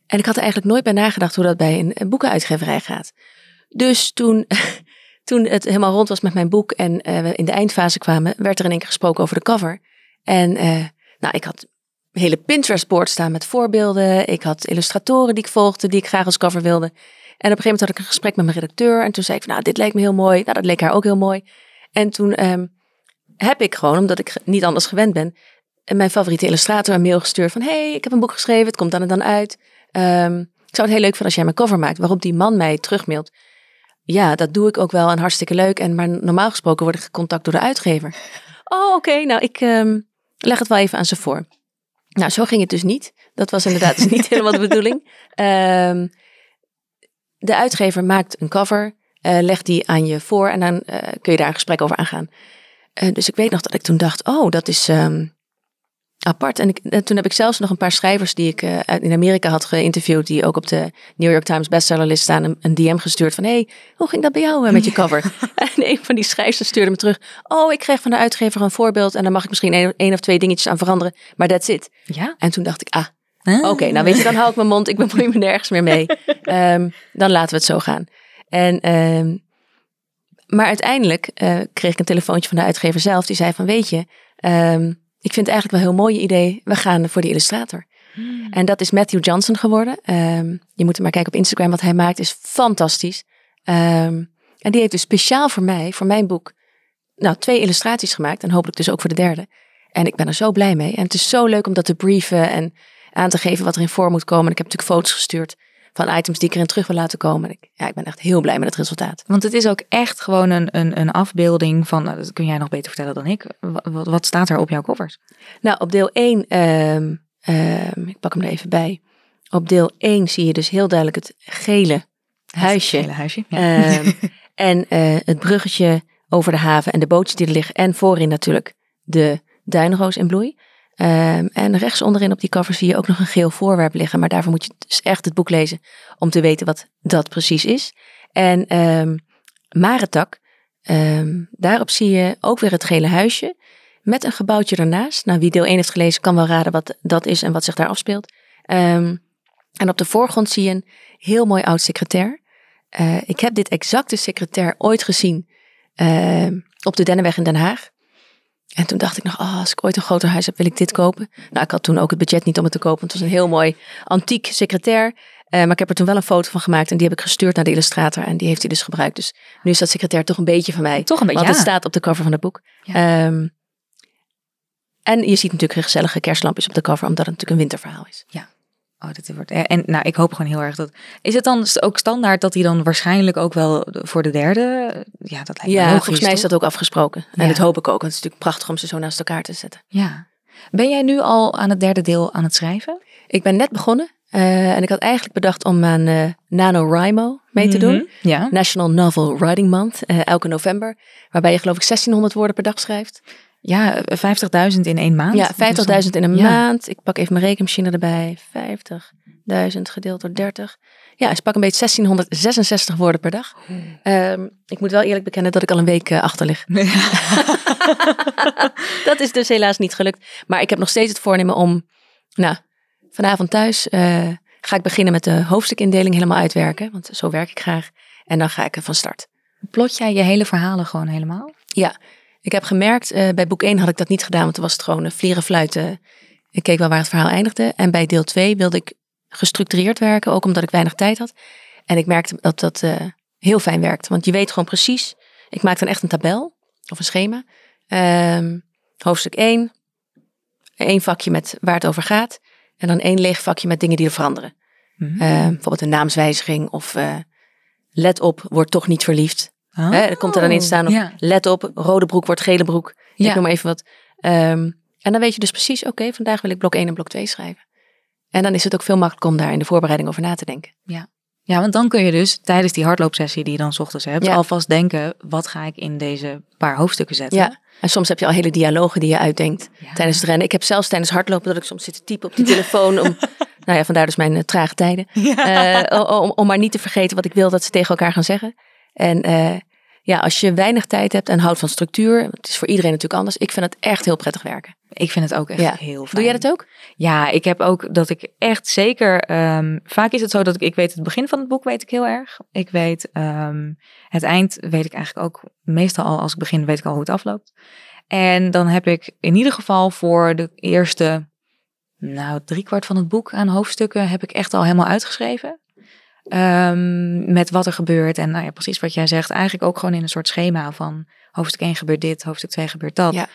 en ik had er eigenlijk nooit bij nagedacht hoe dat bij een, een boekenuitgeverij gaat. Dus toen, toen het helemaal rond was met mijn boek en eh, we in de eindfase kwamen, werd er in één keer gesproken over de cover. En eh, nou, ik had hele Pinterest-board staan met voorbeelden. Ik had illustratoren die ik volgde, die ik graag als cover wilde. En op een gegeven moment had ik een gesprek met mijn redacteur. En toen zei ik, van, nou, dit lijkt me heel mooi. Nou, dat leek haar ook heel mooi. En toen ehm, heb ik gewoon, omdat ik niet anders gewend ben, en mijn favoriete illustrator een mail gestuurd van... hey, ik heb een boek geschreven, het komt dan en dan uit. Ehm, ik zou het heel leuk vinden als jij mijn cover maakt. Waarop die man mij terugmailt. Ja, dat doe ik ook wel en hartstikke leuk. En, maar normaal gesproken word ik gecontact door de uitgever. Oh, oké, nou ik ehm, leg het wel even aan ze voor. Nou, zo ging het dus niet. Dat was inderdaad dus niet helemaal de bedoeling. Ehm, de uitgever maakt een cover, eh, legt die aan je voor en dan eh, kun je daar een gesprek over aangaan. Eh, dus ik weet nog dat ik toen dacht, oh, dat is ehm, apart. En, ik, en toen heb ik zelfs nog een paar schrijvers die ik eh, in Amerika had geïnterviewd, die ook op de New York Times bestsellerlist staan, een, een DM gestuurd van, hey, hoe ging dat bij jou eh, met je cover? en een van die schrijvers stuurde me terug, oh, ik kreeg van de uitgever een voorbeeld en daar mag ik misschien één of twee dingetjes aan veranderen, maar that's it. Ja? En toen dacht ik, ah, Ah. Oké, nou weet je, dan hou ik mijn mond. Ik bemoei me nergens meer mee. Ehm, dan laten we het zo gaan. En, ehm, maar uiteindelijk eh, kreeg ik een telefoontje van de uitgever zelf. Die zei van, weet je, ehm, ik vind het eigenlijk wel een heel mooi idee. We gaan voor die illustrator. Hmm. En dat is Matthew Johnson geworden. Ehm, je moet er maar kijken op Instagram. Wat hij maakt is fantastisch. Ehm, en die heeft dus speciaal voor mij, voor mijn boek, nou, twee illustraties gemaakt. En hopelijk dus ook voor de derde. En ik ben er zo blij mee. En het is zo leuk om dat te brieven en aan te geven wat erin voor moet komen. En ik heb natuurlijk foto's gestuurd van items die ik erin terug wil laten komen. En ik, ja, ik ben echt heel blij met het resultaat. Want het is ook echt gewoon een, een, een afbeelding van, nou, dat kun jij nog beter vertellen dan ik. Wat, staat er op jouw covers? Nou, op deel 1, ehm, ehm, ik pak hem er even bij. Op deel 1 zie je dus heel duidelijk het gele huisje. Het hele huisje. Ja. Ehm, en eh, het bruggetje over de haven en de bootjes die er liggen. En voorin natuurlijk de duinroos in bloei. Ehm, en rechts onderin op die cover zie je ook nog een geel voorwerp liggen. Maar daarvoor moet je dus echt het boek lezen om te weten wat dat precies is. En ehm Maretak, ehm, daarop zie je ook weer het gele huisje. Met een gebouwtje ernaast. Nou, wie deel 1 heeft gelezen kan wel raden wat dat is en wat zich daar afspeelt. En op de voorgrond zie je een heel mooi oud secretair. Eh, ik heb dit exacte secretair ooit gezien op de Dennenweg in Den Haag. En toen dacht ik nog, oh, als ik ooit een groter huis heb, wil ik dit kopen. Nou, ik had toen ook het budget niet om het te kopen. want Het was een heel mooi antiek secretair. Eh, maar ik heb er toen wel een foto van gemaakt en die heb ik gestuurd naar de illustrator. En die heeft hij dus gebruikt. Dus nu is dat secretair toch een beetje van mij. Toch een beetje, Want het ja. staat op de cover van het boek. Ja. Ehm, en je ziet natuurlijk een gezellige kerstlampjes op de cover, omdat het natuurlijk een winterverhaal is. Oh, dit wordt. En nou, ik hoop gewoon heel erg dat. Is het dan ook standaard dat hij dan waarschijnlijk ook wel voor de derde? Ja, dat lijkt me Ja, logisch, volgens mij is dat ook afgesproken. En Ja. dat hoop ik ook, want het is natuurlijk prachtig om ze zo naast elkaar te zetten. Ja. Ben jij nu al aan het derde deel aan het schrijven? Ik ben net begonnen eh, en ik had eigenlijk bedacht om aan eh, NaNoWriMo mee te doen. Mhm. Ja. National Novel Writing Month, eh, elke november. Waarbij je geloof ik 1600 woorden per dag schrijft. Ja, eh, 50.000 in één maand. Ja, 50.000 in een Ja. maand. Ik pak even mijn rekenmachine erbij. 50.000 gedeeld door 30. Ja, ik pak een beetje 1666 woorden per dag. Ehm, ik moet wel eerlijk bekennen dat ik al een week eh, achter lig. dat is dus helaas niet gelukt. Maar ik heb nog steeds het voornemen om, nou, vanavond thuis eh, ga ik beginnen met de hoofdstukindeling helemaal uitwerken. Want zo werk ik graag. En dan ga ik er van start. Plot jij je hele verhalen gewoon helemaal? Ja, ik heb gemerkt, eh, bij boek 1 had ik dat niet gedaan, want toen was het gewoon een vlieren fluiten. Ik keek wel waar het verhaal eindigde. En bij deel 2 wilde ik gestructureerd werken, ook omdat ik weinig tijd had. En ik merkte dat dat eh, heel fijn werkt, want je weet gewoon precies. Ik maak dan echt een tabel of een schema. Ehm, hoofdstuk 1, één vakje met waar het over gaat. En dan één leeg vakje met dingen die er veranderen. Mhm. Eh, bijvoorbeeld een naamswijziging of eh, let op, word toch niet verliefd. Oh. Hè, er komt er dan in staan Ja. let op, rode broek wordt gele broek. Ja. Ik noem maar even wat. Ehm, en dan weet je dus precies, oké, vandaag wil ik blok 1 en blok 2 schrijven. En dan is het ook veel makkelijker om daar in de voorbereiding over na te denken. Ja, want dan kun je dus tijdens die hardloopsessie die je dan 's ochtends hebt, Ja. alvast denken, wat ga ik in deze paar hoofdstukken zetten? Ja. En soms heb je al hele dialogen die je uitdenkt Ja. tijdens het rennen. Ik heb zelfs tijdens hardlopen dat ik soms zit te typen op die telefoon. Om, nou ja, vandaar dus mijn eh, trage tijden. Eh, om maar niet te vergeten wat ik wil dat ze tegen elkaar gaan zeggen. En eh, ja, als je weinig tijd hebt en houdt van structuur, het is voor iedereen natuurlijk anders. Ik vind het echt heel prettig werken. Ik vind het ook echt Ja. heel fijn. Doe jij dat ook? Ja, ik heb ook dat ik echt zeker. ehm, vaak is het zo dat ik, ik weet het begin van het boek weet ik heel erg. Ik weet ehm, het eind weet ik eigenlijk ook meestal al als ik begin weet ik al hoe het afloopt. En dan heb ik in ieder geval voor de eerste, nou driekwart van het boek aan hoofdstukken heb ik echt al helemaal uitgeschreven. Ehm, met wat er gebeurt en nou ja, precies wat jij zegt. Eigenlijk ook gewoon in een soort schema van hoofdstuk 1 gebeurt dit, hoofdstuk 2 gebeurt dat. Ja.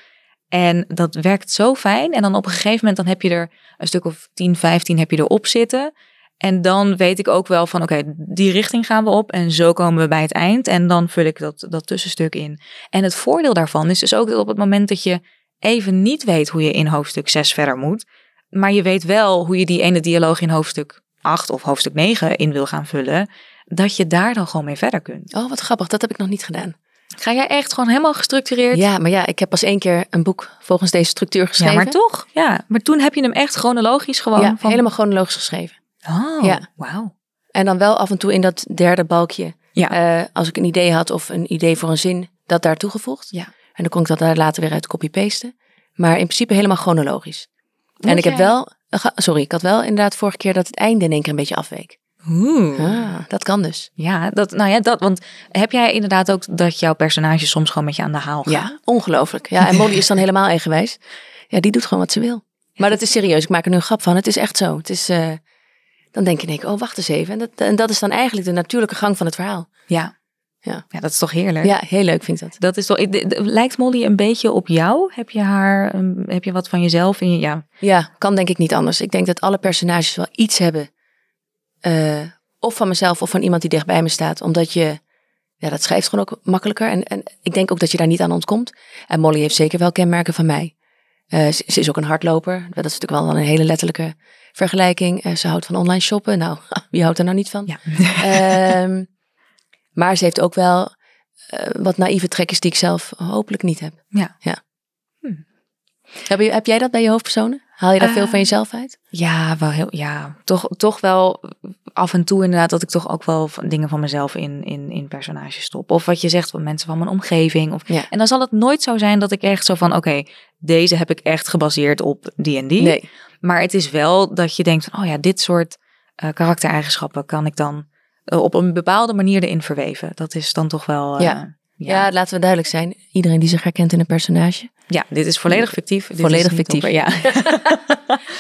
En dat werkt zo fijn. En dan op een gegeven moment dan heb je er een stuk of 10, 15 heb je erop zitten. En dan weet ik ook wel van oké, die richting gaan we op. En zo komen we bij het eind. En dan vul ik dat, dat tussenstuk in. En het voordeel daarvan is dus ook dat op het moment dat je even niet weet hoe je in hoofdstuk 6 verder moet. Maar je weet wel hoe je die ene dialoog in hoofdstuk 8 of hoofdstuk 9 in wil gaan vullen. Dat je daar dan gewoon mee verder kunt. Oh, wat grappig. Dat heb ik nog niet gedaan. Ga jij echt gewoon helemaal gestructureerd? Ja, maar ja, ik heb pas één keer een boek volgens deze structuur geschreven. Ja, maar toch? Ja, maar toen heb je hem echt chronologisch gewoon Ja, van... helemaal chronologisch geschreven. Oh, Ja. wauw. En dan wel af en toe in dat derde balkje. Ja. eh, als ik een idee had of een idee voor een zin, dat daar toegevoegd. Ja. En dan kon ik dat daar later weer uit copy-pasten. Maar in principe helemaal chronologisch. en ik heb wel, sorry, ik had wel inderdaad vorige keer dat het einde in één keer een beetje afweek. Oeh. Ah, dat kan dus. Ja, dat, nou ja, dat, want heb jij inderdaad ook dat jouw personage soms gewoon met je aan de haal gaat? Ja, ongelooflijk. Ja, en Molly is dan helemaal eigenwijs. Ja, die doet gewoon wat ze wil. Maar dat is serieus. Ik maak er nu een grap van. Het is echt zo. Het is, eh, dan denk je, denk, ik, oh, wacht eens even. En dat, en dat is dan eigenlijk de natuurlijke gang van het verhaal. Ja. Ja. ja, dat is toch heerlijk? Ja, heel leuk vind ik dat. Dat is toch, lijkt Molly een beetje op jou? Heb je haar, um, heb je wat van jezelf in je, ja. Ja, kan denk ik niet anders. Ik denk dat alle personages wel iets hebben. eh, of van mezelf of van iemand die dichtbij me staat. Omdat je, ja, dat schrijft gewoon ook makkelijker. En, en ik denk ook dat je daar niet aan ontkomt. En Molly heeft zeker wel kenmerken van mij. Eh, ze, ze is ook een hardloper. Dat is natuurlijk wel een hele letterlijke vergelijking. Eh, ze houdt van online shoppen. Nou, wie houdt er nou niet van? Ja. Ehm, maar ze heeft ook wel eh, wat naïeve trekjes die ik zelf hopelijk niet heb. Ja. ja. Hm. Heb, je, heb jij dat bij je hoofdpersonen? Haal je daar veel van jezelf uit? Ja, wel heel, ja toch, toch wel af en toe inderdaad dat ik toch ook wel van- dingen van mezelf in, in, in personages stop. Of wat je zegt van mensen van mijn omgeving. Of, Ja. En dan zal het nooit zo zijn dat ik echt zo van, oké, deze heb ik echt gebaseerd op die en die. Nee. Maar het is wel dat je denkt van, oh ja, dit soort eh, karaktereigenschappen kan ik dan op een bepaalde manier erin verweven. Dat is dan toch wel... eh, Ja. ja. Ja. laten we duidelijk zijn. Iedereen die zich herkent in een personage. Ja, dit is volledig fictief. Dit Volledig fictief. op- ja.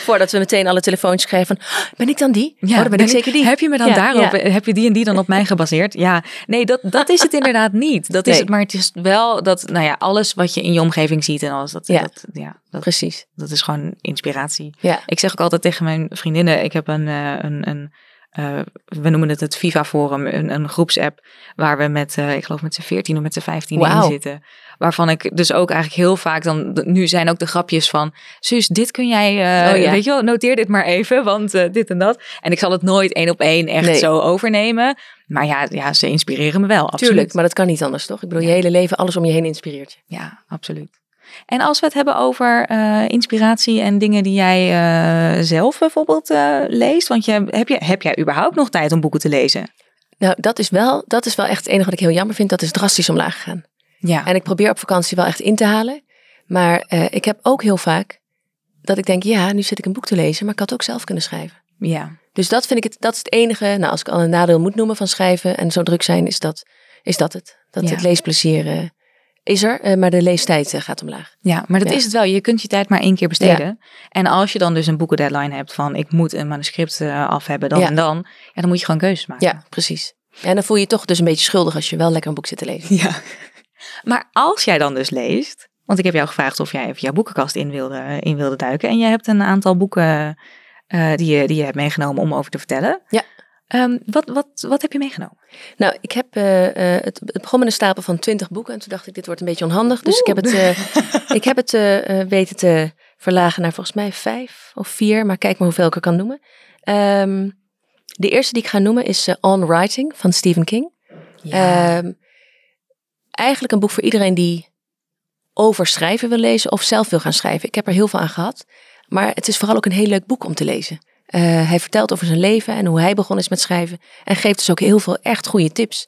Voordat we meteen alle telefoontjes krijgen van, "Oh, ben ik dan die? Ja, oh, dan ben ik zeker die. Heb je me dan Ja, daarop, ja. heb je die en die dan op mij gebaseerd? Ja, nee, dat, dat is het inderdaad niet. Dat is het, maar het is wel dat, nou ja, alles wat je in je omgeving ziet en alles, dat, Ja. dat, ja, dat, Precies. dat is gewoon inspiratie. Ja. Ik zeg ook altijd tegen mijn vriendinnen, ik heb een, eh, een, een eh, we noemen het het Viva Forum, een, een groepsapp waar we met, eh, ik geloof met z'n 14 of met z'n 15 in zitten. Waarvan ik dus ook eigenlijk heel vaak dan, nu zijn ook de grapjes van, Suus, dit kun jij, eh, Oh ja. weet je wel, noteer dit maar even, want dit en dat. En ik zal het nooit één op één echt Nee. zo overnemen. Maar ja, ja, ze inspireren me wel, absoluut. Tuurlijk, maar dat kan niet anders, toch? Ik bedoel, je hele leven, alles om je heen inspireert je. Ja, absoluut. En als we het hebben over eh, inspiratie en dingen die jij eh, zelf bijvoorbeeld eh, leest. Want je, heb, je, heb jij überhaupt nog tijd om boeken te lezen? Nou, dat is, wel, dat is wel echt het enige wat ik heel jammer vind. Dat is drastisch omlaag gegaan. Ja. En ik probeer op vakantie wel echt in te halen. Maar ik heb ook heel vaak dat ik denk, ja, nu zit ik een boek te lezen, maar ik had ook zelf kunnen schrijven. ja. Dus dat vind ik het, dat is het enige, nou als ik al een nadeel moet noemen van schrijven en zo druk zijn, is dat, is dat het. Dat Ja. het leesplezier is er, eh, maar de leestijd eh, gaat omlaag. Ja, maar dat Ja. is het wel. Je kunt je tijd maar één keer besteden. En als je dan dus een boekendeadline hebt van ik moet een manuscript eh, af hebben dan Ja. en dan. Ja, dan moet je gewoon keuzes maken. Ja, precies. En dan voel je je toch dus een beetje schuldig als je wel lekker een boek zit te lezen. Ja. Maar als jij dan dus leest, want ik heb jou gevraagd of jij even jouw boekenkast in wilde, in wilde duiken. En jij hebt een aantal boeken die, je, die je hebt meegenomen om over te vertellen. Ja. Ehm, wat, wat, wat heb je meegenomen? Nou, ik heb eh, eh, het, het begon met een stapel van twintig boeken. En toen dacht ik, dit wordt een beetje onhandig. Dus ik heb het, eh, ik heb het weten te verlagen naar volgens mij vijf of vier. Maar kijk maar hoeveel ik er kan noemen. Ehm, de eerste die ik ga noemen is On Writing van Stephen King. Ehm, eigenlijk een boek voor iedereen die over schrijven wil lezen of zelf wil gaan schrijven. Ik heb er heel veel aan gehad. Maar het is vooral ook een heel leuk boek om te lezen. Eh, hij vertelt over zijn leven en hoe hij begonnen is met schrijven. En geeft dus ook heel veel echt goede tips.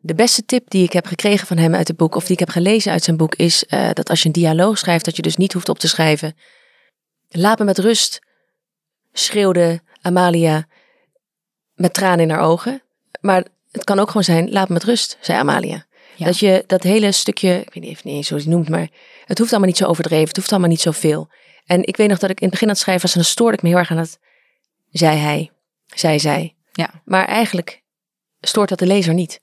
De beste tip die ik heb gekregen van hem uit het boek, of die ik heb gelezen uit zijn boek, is eh, dat als je een dialoog schrijft, dat je dus niet hoeft op te schrijven. Laat me met rust, schreeuwde Amalia met tranen in haar ogen. Maar het kan ook gewoon zijn, laat me met rust, zei Amalia. Ja. Dat je dat hele stukje, ik weet niet, even niet eens hoe je het noemt, maar het hoeft allemaal niet zo overdreven, het hoeft allemaal niet zoveel. En ik weet nog dat ik in het begin aan het schrijven was en dan stoorde ik me heel erg aan het, zei hij, zei zij. Ja. Maar eigenlijk stoort dat de lezer niet.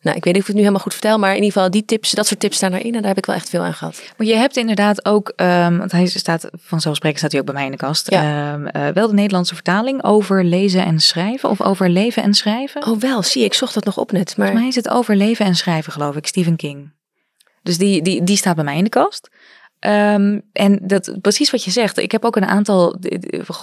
Nou, ik weet niet of ik het nu helemaal goed vertel, maar in ieder geval die tips, dat soort tips staan erin en daar heb ik wel echt veel aan gehad. Maar je hebt inderdaad ook, ehm, want hij staat vanzelfsprekend staat hij ook bij mij in de kast. Ja. Ehm, eh, wel de Nederlandse vertaling over lezen en schrijven of over leven en schrijven. Oh wel, zie ik zocht dat nog op net. Maar Volgens mij is het over leven en schrijven, geloof ik, Stephen King. Dus die, die, die staat bij mij in de kast. Ehm, en dat, precies wat je zegt. Ik heb ook een aantal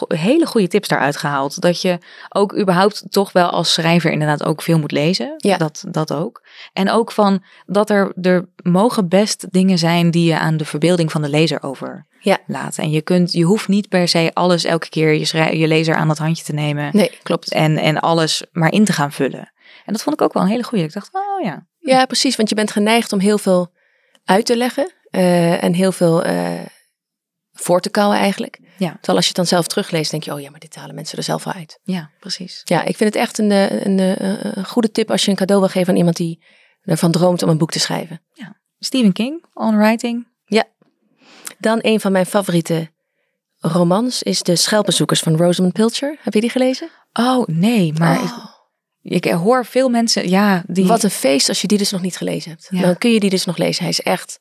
hele goede tips daaruit gehaald. Dat je ook überhaupt toch wel als schrijver inderdaad ook veel moet lezen. Ja. Dat, dat ook. En ook van dat er, er mogen best dingen zijn die je aan de verbeelding van de lezer over Ja. laten. En je, kunt, je hoeft niet per se alles elke keer je, schrij- je lezer aan het handje te nemen. nee, klopt. En, en alles maar in te gaan vullen. En dat vond ik ook wel een hele goede. Ik dacht, oh ja. Ja, precies, want je bent geneigd om heel veel uit te leggen eh, en heel veel eh, voor te kouwen eigenlijk. Ja. Terwijl als je het dan zelf terugleest, denk je, oh ja, maar dit halen mensen er zelf wel uit. Ja, precies. Ja, ik vind het echt een, eh, een, eh, een goede tip als je een cadeau wil geven aan iemand die ervan droomt om een boek te schrijven. Stephen King, On Writing. Dan een van mijn favoriete romans is De Schelpenzoekers van Rosamund Pilcher. Heb je die gelezen? Oh nee, maar Oh, ik, ik hoor veel mensen, ja, die. Wat een feest als je die dus nog niet gelezen hebt. Ja. Dan kun je die dus nog lezen. Hij is echt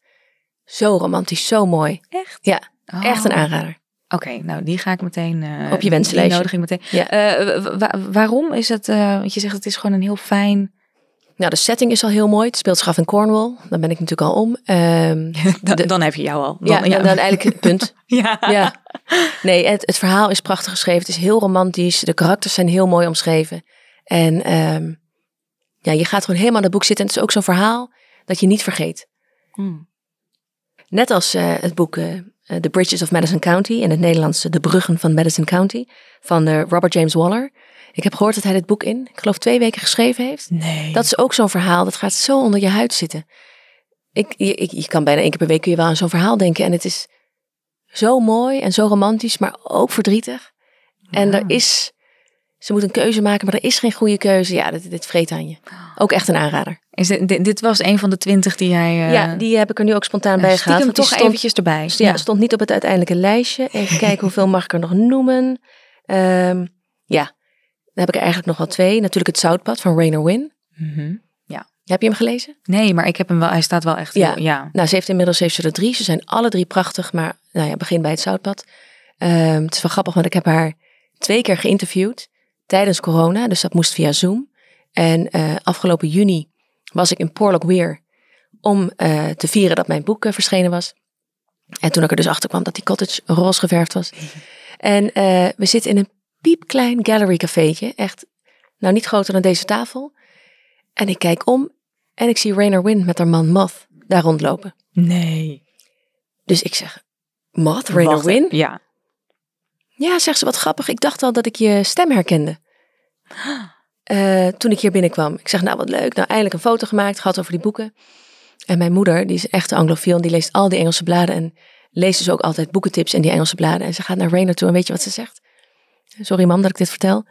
zo romantisch, zo mooi. Echt? Ja, Oh. echt een aanrader. Oké, nou die ga ik meteen. eh, Op je wensenlijstje. Nodig ik meteen. Ja. Eh, wa- wa- waarom is het? eh, want je zegt het is gewoon een heel fijn. Nou, de setting is al heel mooi. Het speelt zich af in Cornwall. Dan ben ik natuurlijk al om. Ehm, Dan, De- dan heb je jou al. ja, Dan, en dan eigenlijk het punt. ja. Ja. Nee, het, het verhaal is prachtig geschreven. Het is heel romantisch. De karakters zijn heel mooi omschreven. En ehm, ja, je gaat gewoon helemaal in het boek zitten. En het is ook zo'n verhaal dat je niet vergeet. Hmm. Net als eh, het boek eh, eh, The Bridges of Madison County. In het Nederlands De Bruggen van Madison County. Van Robert James Waller. Ik heb gehoord dat hij dit boek in, ik geloof twee weken geschreven heeft. Nee. Dat is ook zo'n verhaal. Dat gaat zo onder je huid zitten. Ik, je, ik, je kan bijna één keer per week kun je wel aan zo'n verhaal denken. En het is zo mooi en zo romantisch, maar ook verdrietig. En er is, ze moet een keuze maken, maar er is geen goede keuze. Ja, dit, dit vreet aan je. Ook echt een aanrader. Is dit, dit, dit was een van de twintig die jij... eh, ja, die heb ik er nu ook spontaan bij want die toch stond- eventjes erbij. Ja, stond niet op het uiteindelijke lijstje. Even kijken hoeveel mag ik er nog noemen. Ehm, ja, dan heb ik er eigenlijk nog wel twee. Natuurlijk het Zoutpad van Rainer Win. Mhm. Heb je hem gelezen? Nee, maar ik heb hem wel... Hij staat wel echt... Ja. heel- ja. Nou, ze heeft inmiddels heeft ze er drie. Ze zijn alle drie prachtig, maar nou ja, begin bij het Zoutpad. Ehm, het is wel grappig, want ik heb haar twee keer geïnterviewd tijdens corona. Dus dat moest via Zoom. En eh, afgelopen juni was ik in Porlock Weir om eh, te vieren dat mijn boek eh, verschenen was. En toen ik er dus achter kwam dat die cottage roze geverfd was. En we zitten in een piepklein gallery cafeetje. Echt, nou niet groter dan deze tafel. En ik kijk om en ik zie Rainer Win met haar man Moth daar rondlopen. Nee. Dus ik zeg, Moth, Rainer Win? Ja. Ja, zegt ze, wat grappig. Ik dacht al dat ik je stem herkende. Eh, toen ik hier binnenkwam. Ik zeg, nou wat leuk. Nou, eindelijk een foto gemaakt, gehad over die boeken. En mijn moeder, die is echt een anglofiel. en Die leest al die Engelse bladen en leest dus ook altijd boekentips in die Engelse bladen. En ze gaat naar Rainer toe en weet je wat ze zegt? Sorry mam dat ik dit vertel.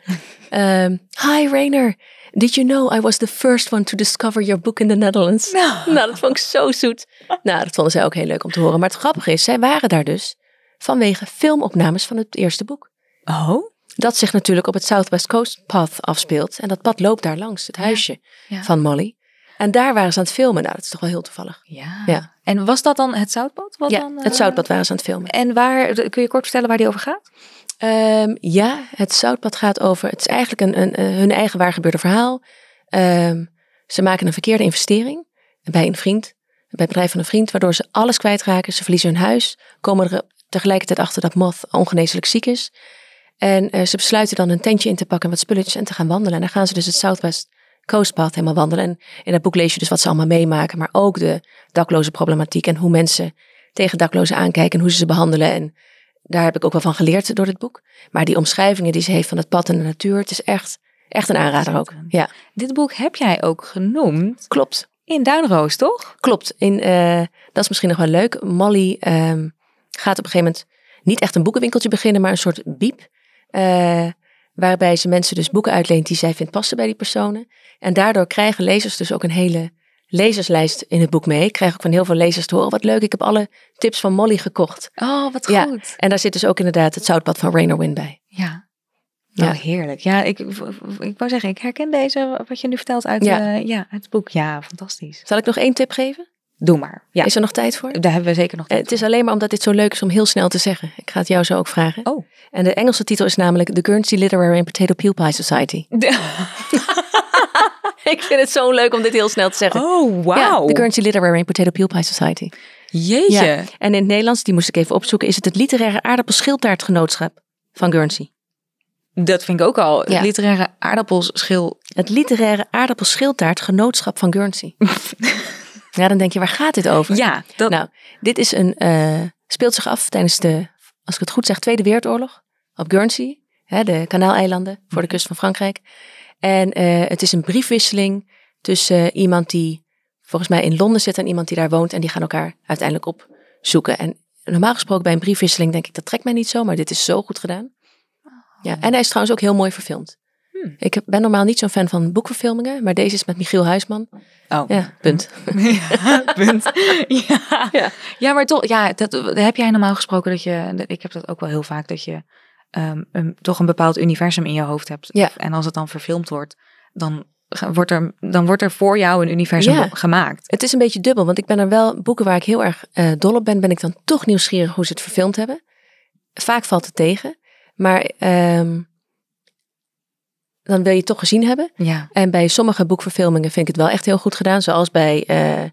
Ehm, Hi Rainer, did you know I was the first one to discover your book in the Netherlands? Nou, dat vond ik zo zoet. Nou, dat vonden zij ook heel leuk om te horen. Maar het grappige is, zij waren daar dus vanwege filmopnames van het eerste boek. Oh? Dat zich natuurlijk op het Southwest Coast Path afspeelt. En dat pad loopt daar langs, het huisje Ja. van Molly. En daar waren ze aan het filmen. Nou, dat is toch wel heel toevallig. Ja. Ja. En was dat dan het zoutpad? Wat ja, dan, eh, het Zoutpad waren ze aan het filmen. En waar, kun je kort vertellen waar die over gaat? Ehm, ja, het Zoutpad gaat over. Het is eigenlijk een, een, een- hun eigen waar gebeurde verhaal. Ehm, ze maken een verkeerde investering bij een vriend, bij het bedrijf van een vriend, waardoor ze alles kwijtraken. Ze verliezen hun huis, komen er tegelijkertijd achter dat Moth ongeneeslijk ziek is. En eh, ze besluiten dan een tentje in te pakken en wat spulletjes en te gaan wandelen. En dan gaan ze dus het Southwest Coast Path helemaal wandelen. En in dat boek lees je dus wat ze allemaal meemaken, maar ook de dakloze problematiek en hoe mensen tegen daklozen aankijken en hoe ze ze behandelen. En daar heb ik ook wel van geleerd door dit boek. Maar die omschrijvingen die ze heeft van het pad en de natuur, het is echt, echt een aanrader ook. Ja, Dit boek heb jij ook genoemd klopt. in Duinroos, toch? Klopt. In, eh, dat is misschien nog wel leuk. Molly ehm, gaat op een gegeven moment niet echt een boekenwinkeltje beginnen, maar een soort biep. eh, waarbij ze mensen dus boeken uitleent die zij vindt passen bij die personen. En daardoor krijgen lezers dus ook een hele lezerslijst in het boek mee. Ik krijg ook van heel veel lezers te horen, wat leuk, ik heb alle tips van Molly gekocht. Oh, wat Ja. goed. En daar zit dus ook inderdaad het zoutpad van Rainer Win bij. Ja. Ja. Nou, heerlijk. Ja, ik, ik wou zeggen, ik herken deze, wat je nu vertelt, uit, Ja. ja. ja, uit het boek. Ja, fantastisch. Zal ik nog één tip geven? Doe maar. Ja, Is er nog tijd voor? daar hebben we zeker nog Eh, tijd Het is alleen maar omdat dit zo leuk is om heel snel te zeggen. Ik ga het jou zo ook vragen. Oh. En de Engelse titel is namelijk The Guernsey Literary and Potato Peel Pie Society. Ik vind het zo leuk om dit heel snel te zeggen. Oh, Ja, wauw. de Guernsey Literary and Potato Peel Pie Society. Jeetje. Ja. En in het Nederlands, die moest ik even opzoeken, is het het literaire aardappelschiltaartgenootschap van Guernsey. Dat vind ik ook al. Het Ja. literaire aardappelschil. Het literaire aardappelschiltaartgenootschap van Guernsey. ja, dan denk je, waar gaat dit over? Ja, dat, Nou, dit is een, eh, speelt zich af tijdens de, als ik het goed zeg, Tweede Wereldoorlog op Guernsey, hè, de Kanaaleilanden voor de kust van Frankrijk. En eh, het is een briefwisseling tussen eh, iemand die volgens mij in Londen zit en iemand die daar woont en die gaan elkaar uiteindelijk opzoeken. En normaal gesproken bij een briefwisseling denk ik, dat trekt mij niet zo, maar dit is zo goed gedaan. Ja, en hij is trouwens ook heel mooi verfilmd. Hmm. Ik ben normaal niet zo'n fan van boekverfilmingen, maar deze is met Michiel Huisman. oh. Ja, punt. Ja, punt. Ja. Ja. ja. maar toch, ja, dat, heb jij normaal gesproken dat je, ik heb dat ook wel heel vaak, dat je ehm, een, toch een bepaald universum in je hoofd hebt. Ja. En als het dan verfilmd wordt, dan wordt er, dan wordt er voor jou een universum Ja. gemaakt. Het is een beetje dubbel, want ik ben er wel boeken waar ik heel erg eh, dol op ben, ben ik dan toch nieuwsgierig hoe ze het verfilmd hebben. Vaak valt het tegen, maar ehm, dan wil je het toch gezien hebben. Ja. En bij sommige boekverfilmingen vind ik het wel echt heel goed gedaan. Zoals bij eh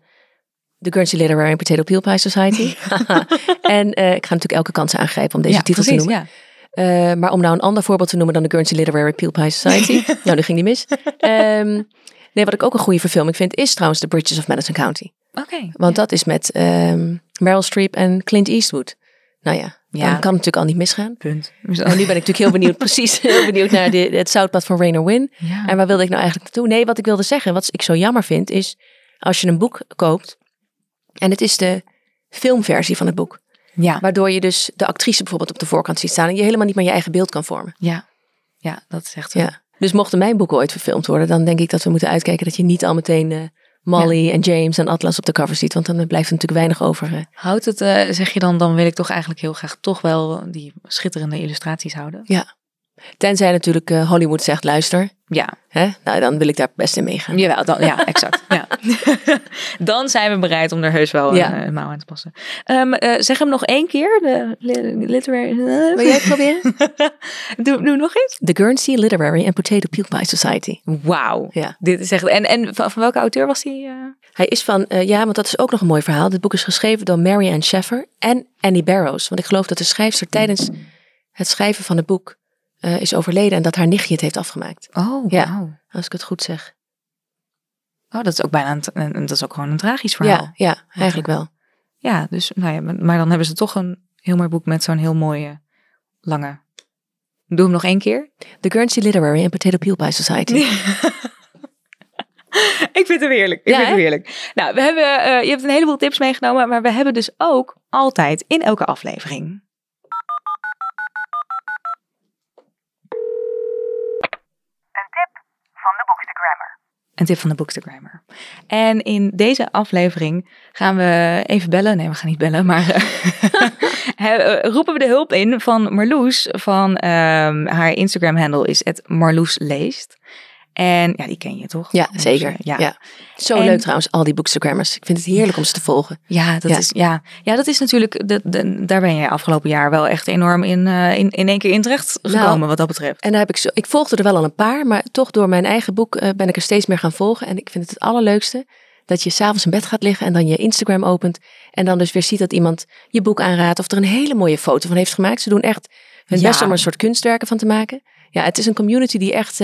The Guernsey Literary and Potato Peel Pie Society. en eh, ik ga natuurlijk elke kans aangrijpen om deze ja, titel precies, te noemen. Ja. Eh, maar om nou een ander voorbeeld te noemen dan de Guernsey Literary Peel Pie Society. nou, nu ging die mis. Ehm, nee, wat ik ook een goede verfilming vind, is trouwens The Bridges of Madison County. Oké. Want dat is met ehm, Meryl Streep en Clint Eastwood. Nou ja, Ja. dan kan natuurlijk al niet misgaan. Punt. En nu ben ik natuurlijk heel benieuwd, precies heel benieuwd naar de, het zoutpad van Rain or Win. Ja. En waar wilde ik nou eigenlijk naartoe? Nee, wat ik wilde zeggen, wat ik zo jammer vind, is als je een boek koopt en het is de filmversie van het boek. ja. Waardoor je dus de actrice bijvoorbeeld op de voorkant ziet staan en je helemaal niet meer je eigen beeld kan vormen. Ja. Ja, dat is echt zo. Ja. Dus mochten mijn boeken ooit verfilmd worden, dan denk ik dat we moeten uitkijken dat je niet al meteen eh, Molly en James en Atlas op de cover ziet. Want dan blijft er natuurlijk weinig over. eh. Houdt het, eh, zeg je dan, dan wil ik toch eigenlijk heel graag toch wel die schitterende illustraties houden? Tenzij natuurlijk eh, Hollywood zegt, luister, Ja, hè? Nou, dan wil ik daar best in meegaan. jawel, dan, ja, exact. ja. dan zijn we bereid om er heus wel een, Ja. een mouw aan te passen. Ehm, eh, zeg hem nog één keer, de li- literary... Wil jij het proberen? doe, doe nog eens. The Guernsey Literary and Potato Peel Pie Society. Wauw. Ja. Dit is echt... En, en van, van welke auteur was eh? Hij is van, eh, ja, want dat is ook nog een mooi verhaal. Dit boek is geschreven door Mary Ann Sheffer en Annie Barrows. Want ik geloof dat de schrijfster tijdens het schrijven van het boek eh, is overleden en dat haar nichtje het heeft afgemaakt. Oh, Ja. Als ik het goed zeg. Oh, dat is ook bijna een, dat is ook gewoon een tragisch verhaal. Ja, ja, eigenlijk wel. Ja, dus nou ja, maar dan hebben ze toch een heel mooi boek met zo'n heel mooie, lange. Doe hem nog één keer. The Guernsey Literary and Potato Peel Pie Society. ik vind hem heerlijk. Ik Ja, vind hem heerlijk. Nou, we hebben, eh, je hebt een heleboel tips meegenomen, maar we hebben dus ook altijd in elke aflevering. Een tip van de Bookstagrammer. En in deze aflevering gaan we even bellen. Nee, we gaan niet bellen, maar eh, roepen we de hulp in van Marloes. Van ehm, haar Instagram-handle is het Marloes leest. En ja, die ken je toch? Ja, zeker. eh, Ja. Ja. Zo En- leuk trouwens, al die bookstagrammers. Ik vind het heerlijk om ze te volgen. Ja, dat Ja. is ja, ja, dat is natuurlijk. Daar ben je afgelopen jaar wel echt enorm in, eh, in, in één keer in terecht gekomen, Nou, wat dat betreft. En daar heb ik, zo, ik volgde er wel al een paar, maar toch door mijn eigen boek eh, ben ik er steeds meer gaan volgen. En ik vind het het allerleukste dat je s'avonds in bed gaat liggen en dan je Instagram opent. En dan dus weer ziet dat iemand je boek aanraadt of er een hele mooie foto van heeft gemaakt. Ze doen echt hun Ja. best om er een soort kunstwerken van te maken. Ja, het is een community die echt,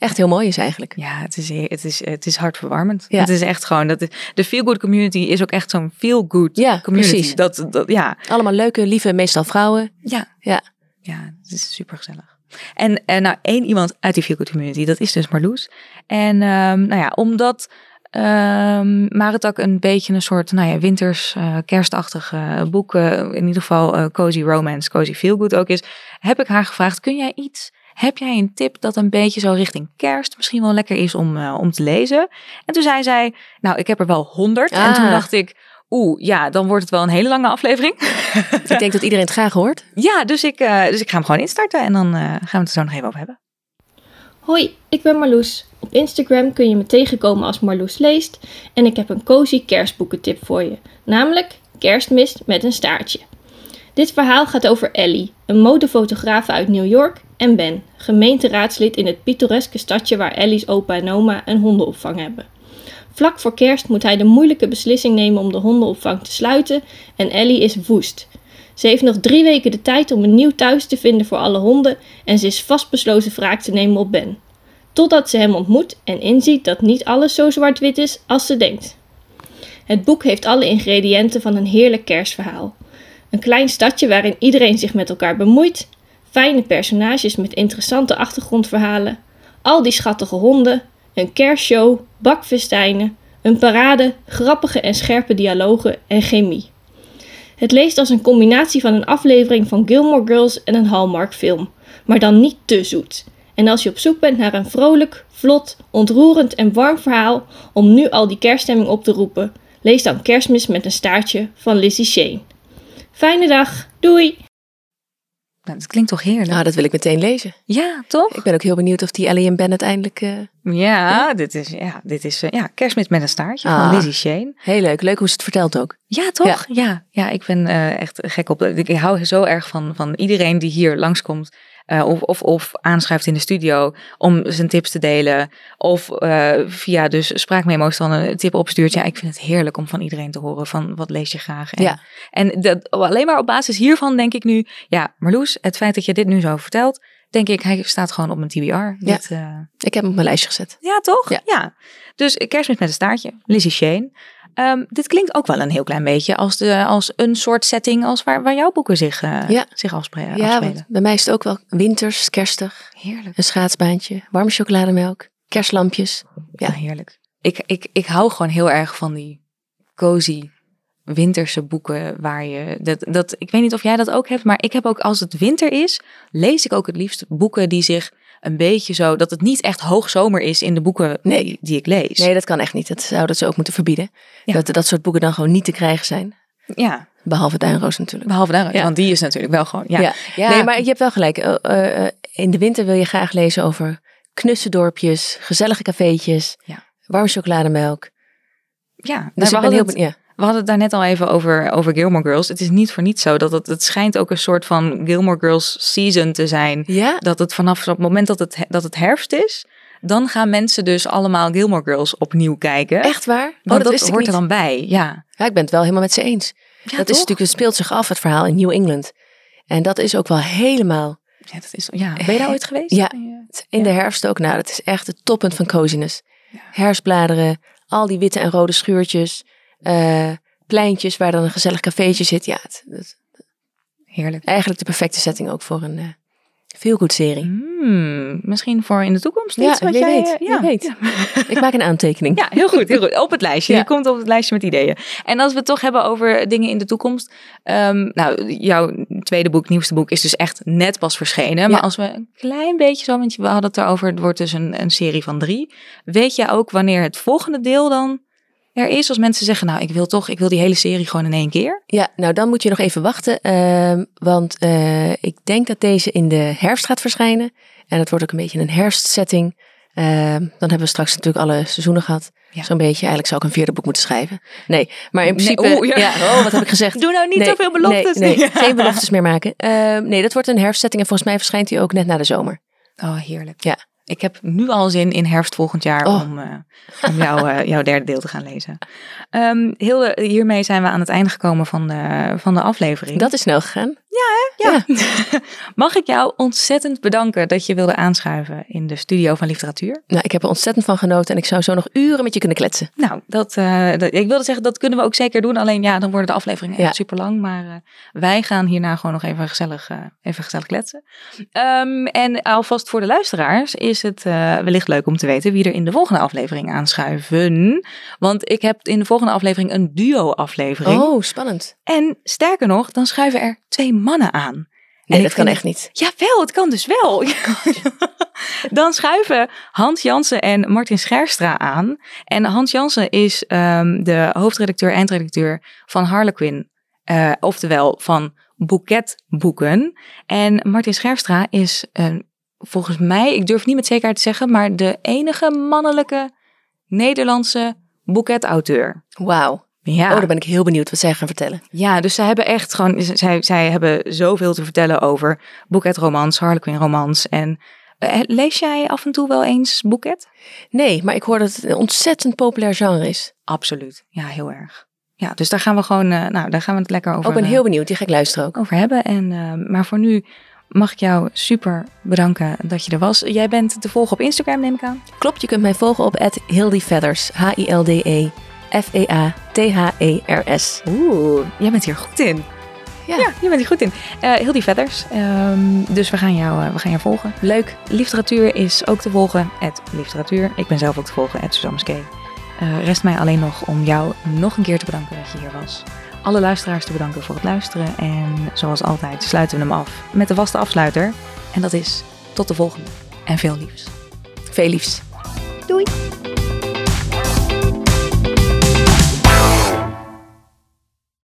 echt heel mooi is eigenlijk. Ja, het is, het is, het is hartverwarmend. Ja. Het is echt gewoon, dat de feel good community is ook echt zo'n feel good Ja, community. precies. Dat, dat, ja, Allemaal leuke, lieve, meestal vrouwen. ja, Ja. ja, het is super gezellig. En, en nou, één iemand uit die feel good community, dat is dus Marloes. En ehm, nou ja, omdat ehm Maritak een beetje een soort, nou ja, winters, eh, kerstachtig eh, boek, eh, in ieder geval cozy romance, cozy feel good ook is, heb ik haar gevraagd, kun jij iets, heb jij een tip dat een beetje zo richting kerst misschien wel lekker is om, eh, om te lezen? En toen zei zij, nou, ik heb er wel honderd. En toen Ah. dacht ik, oeh, ja, dan wordt het wel een hele lange aflevering. Ik denk dat iedereen het graag hoort. Ja, dus ik, eh, dus ik ga hem gewoon instarten en dan eh, gaan we het er zo nog even over hebben. Hoi, ik ben Marloes. Op Instagram kun je me tegenkomen als Marloes leest en ik heb een cozy kerstboekentip voor je, namelijk Kerstmist met een staartje. Dit verhaal gaat over Ellie, een modefotografe uit New York, en Ben, gemeenteraadslid in het pittoreske stadje waar Ellie's opa en oma een hondenopvang hebben. Vlak voor kerst moet hij de moeilijke beslissing nemen om de hondenopvang te sluiten en Ellie is woest. Ze heeft nog drie weken de tijd om een nieuw thuis te vinden voor alle honden en ze is vastbesloten wraak te nemen op Ben. Totdat ze hem ontmoet en inziet dat niet alles zo zwart-wit is als ze denkt. Het boek heeft alle ingrediënten van een heerlijk kerstverhaal. Een klein stadje waarin iedereen zich met elkaar bemoeit, fijne personages met interessante achtergrondverhalen, al die schattige honden, een kerstshow, bakfestijnen, een parade, grappige en scherpe dialogen en chemie. Het leest als een combinatie van een aflevering van Gilmore Girls en een Hallmark film, maar dan niet te zoet. En als je op zoek bent naar een vrolijk, vlot, ontroerend en warm verhaal om nu al die kerststemming op te roepen, lees dan Kerstmis met een staartje van Lizzie Shane. Fijne dag, doei! Nou, dat klinkt toch heerlijk? Nou, dat wil ik meteen lezen. ja, toch? Ik ben ook heel benieuwd of die Ellie en Ben uiteindelijk... eh, Ja, dit is, ja, dit is eh, ja, kerstmis met een staartje Ah. van Lizzie Shane. heel leuk. Leuk hoe ze het vertelt ook. Ja, toch? Ja, ja, ik ben eh, echt gek op. Ik, ik hou zo erg van, van iedereen die hier langskomt. Eh, of, of, of aanschuift in de studio om zijn tips te delen. Of eh, via dus spraakmemo's dan een tip opstuurt. Ja, ik vind het heerlijk om van iedereen te horen van wat lees je graag. En, Ja. en dat, alleen maar op basis hiervan denk ik nu, ja, Marloes, het feit dat je dit nu zo vertelt, denk ik, hij staat gewoon op mijn TBR. Ja. Dit, eh, Ik heb hem op mijn lijstje gezet. ja, toch? Ja. Dus kerstmis met een staartje, Lizzie Shane. Ehm, dit klinkt ook wel een heel klein beetje als, de, als een soort setting als waar, waar jouw boeken zich, eh, Ja. zich Ja, afspelen. want bij mij is het ook wel winters, kerstig. Heerlijk. Een schaatsbaantje, warme chocolademelk, kerstlampjes. Ja, Ja. heerlijk. Ik, ik, ik hou gewoon heel erg van die cozy winterse boeken waar je dat, dat ik weet niet of jij dat ook hebt, maar ik heb ook als het winter is, lees ik ook het liefst boeken die zich een beetje zo dat het niet echt hoogzomer is in de boeken Nee. die, ik lees. Nee, dat kan echt niet. Dat zouden ze ook moeten verbieden. Ja. Dat dat soort boeken dan gewoon niet te krijgen zijn. Ja, Behalve Duinroos natuurlijk. behalve daaruit, Ja. want die is natuurlijk wel gewoon ja. Ja. Nee, maar je hebt wel gelijk. Eh, eh, eh, in de winter wil je graag lezen over knusse dorpjes, gezellige cafeetjes, Ja. warme chocolademelk. ja. Nou, Dus we, hadden heel het. Ja. We hadden het daar net al even over, over Gilmore Girls. Het is niet voor niets zo dat het, het schijnt ook een soort van Gilmore Girls season te zijn. ja, dat het vanaf het moment dat het, dat het herfst is, dan gaan mensen dus allemaal Gilmore Girls opnieuw kijken. echt waar? Oh, Want dat, wist ik hoort er dan bij. Ja, Ja, ik ben het wel helemaal met ze eens. ja dat is natuurlijk, het speelt zich af, het verhaal in New England. En dat is ook wel helemaal, Ja, dat is, ja. Ben je daar ooit geweest? Ja. in de herfst ook, nou, dat is echt het toppunt van coziness. Herfstbladeren, al die witte en rode schuurtjes, eh, pleintjes waar dan een gezellig cafeetje zit. Ja, het, het- Heerlijk. eigenlijk de perfecte setting ook voor een uh, serie. Hmm, misschien voor in de toekomst Ja, wat jij, weet, eh, ja. weet. Ik maak een aantekening. Ja, heel goed, heel goed. Op het lijstje. Je komt op het lijstje met ideeën. En als we het toch hebben over dingen in de toekomst. ehm, nou, jouw tweede boek, nieuwste boek, is dus echt net pas verschenen. Maar als we een klein beetje zo, want we hadden het erover, het wordt dus een, een serie van drie. Weet jij ook wanneer het volgende deel dan er is? Als mensen zeggen, nou, ik wil toch, ik wil die hele serie gewoon in één keer. Ja, nou dan moet je nog even wachten. ehm, want eh, ik denk dat deze in de herfst gaat verschijnen. En het wordt ook een beetje een herfstsetting. Ehm, dan hebben we straks natuurlijk alle seizoenen gehad. Ja. Zo'n beetje. Eigenlijk zou ik een vierde boek moeten schrijven. Nee, maar in Nee, principe... oeh, ja. ja. oh, wat heb ik gezegd? Doe nou niet Nee, zoveel beloftes. Nee, nee, geen beloftes meer maken. Ehm, nee, dat wordt een herfstsetting. En volgens mij verschijnt hij ook net na de zomer. Oh, heerlijk. Ja. Ik heb nu al zin in herfst volgend jaar Oh. om, eh, om jou, eh, jouw derde deel te gaan lezen. Ehm Hilde, hiermee zijn we aan het einde gekomen van de, van de aflevering. Dat is snel gegaan. Ja. Mag ik jou ontzettend bedanken dat je wilde aanschuiven in de studio van literatuur? Nou, ik heb er ontzettend van genoten. En ik zou zo nog uren met je kunnen kletsen. Nou, dat, eh, dat- ik wilde zeggen, dat kunnen we ook zeker doen. Alleen ja, dan worden de afleveringen Ja. echt super lang. Maar eh, wij gaan hierna gewoon nog even gezellig, eh, even gezellig kletsen. Ehm, en alvast voor de luisteraars is het eh, wellicht leuk om te weten wie er in de volgende aflevering aanschuiven. Want ik heb in de volgende aflevering een duo-aflevering. Oh, spannend. En sterker nog, dan schuiven er twee mannen aan. Nee, ik dat kan echt niet. Jawel, het kan dus wel. Dan schuiven Hans Jansen en Martin Scherstra aan. En Hans Jansen is ehm, de hoofdredacteur, eindredacteur van Harlequin. eh, oftewel van Boeketboeken. En Martin Scherstra is een, volgens mij, ik durf niet met zekerheid te zeggen, maar de enige mannelijke Nederlandse boeketauteur. Wauw. Ja. Oh, dan ben ik heel benieuwd wat zij gaan vertellen. Ja, dus zij hebben echt gewoon, zij, zij hebben zoveel te vertellen over boeketromans, Harlequin romans. En eh, lees jij af en toe wel eens boeket? Nee, maar ik hoor dat het een ontzettend populair genre is. Absoluut. Ja, heel erg. Ja, dus daar gaan we gewoon, eh, nou, daar gaan we het lekker over, ik ben eh, heel benieuwd. Die ga ik luisteren ook. over hebben. En, maar voor nu mag ik jou super bedanken dat je er was. Jij bent te volgen op Instagram, neem ik aan. Klopt, je kunt mij volgen op @hildifeathers. H-I-L-D-E E F-E-A-T-H-E-R-S. Oeh, jij bent hier goed in. Ja. Ja, je bent hier goed in. Eh heel die. Ehm, dus we gaan, jou, eh, we gaan jou volgen. Leuk. Literatuur is ook te volgen, at literatuur. Ik ben zelf ook te volgen, at Suzanne. Eh, rest mij alleen nog om jou nog een keer te bedanken dat je hier was. Alle luisteraars te bedanken voor het luisteren. En zoals altijd sluiten we hem af met de vaste afsluiter. En dat is tot de volgende. En veel liefs. Veel liefs. Doei!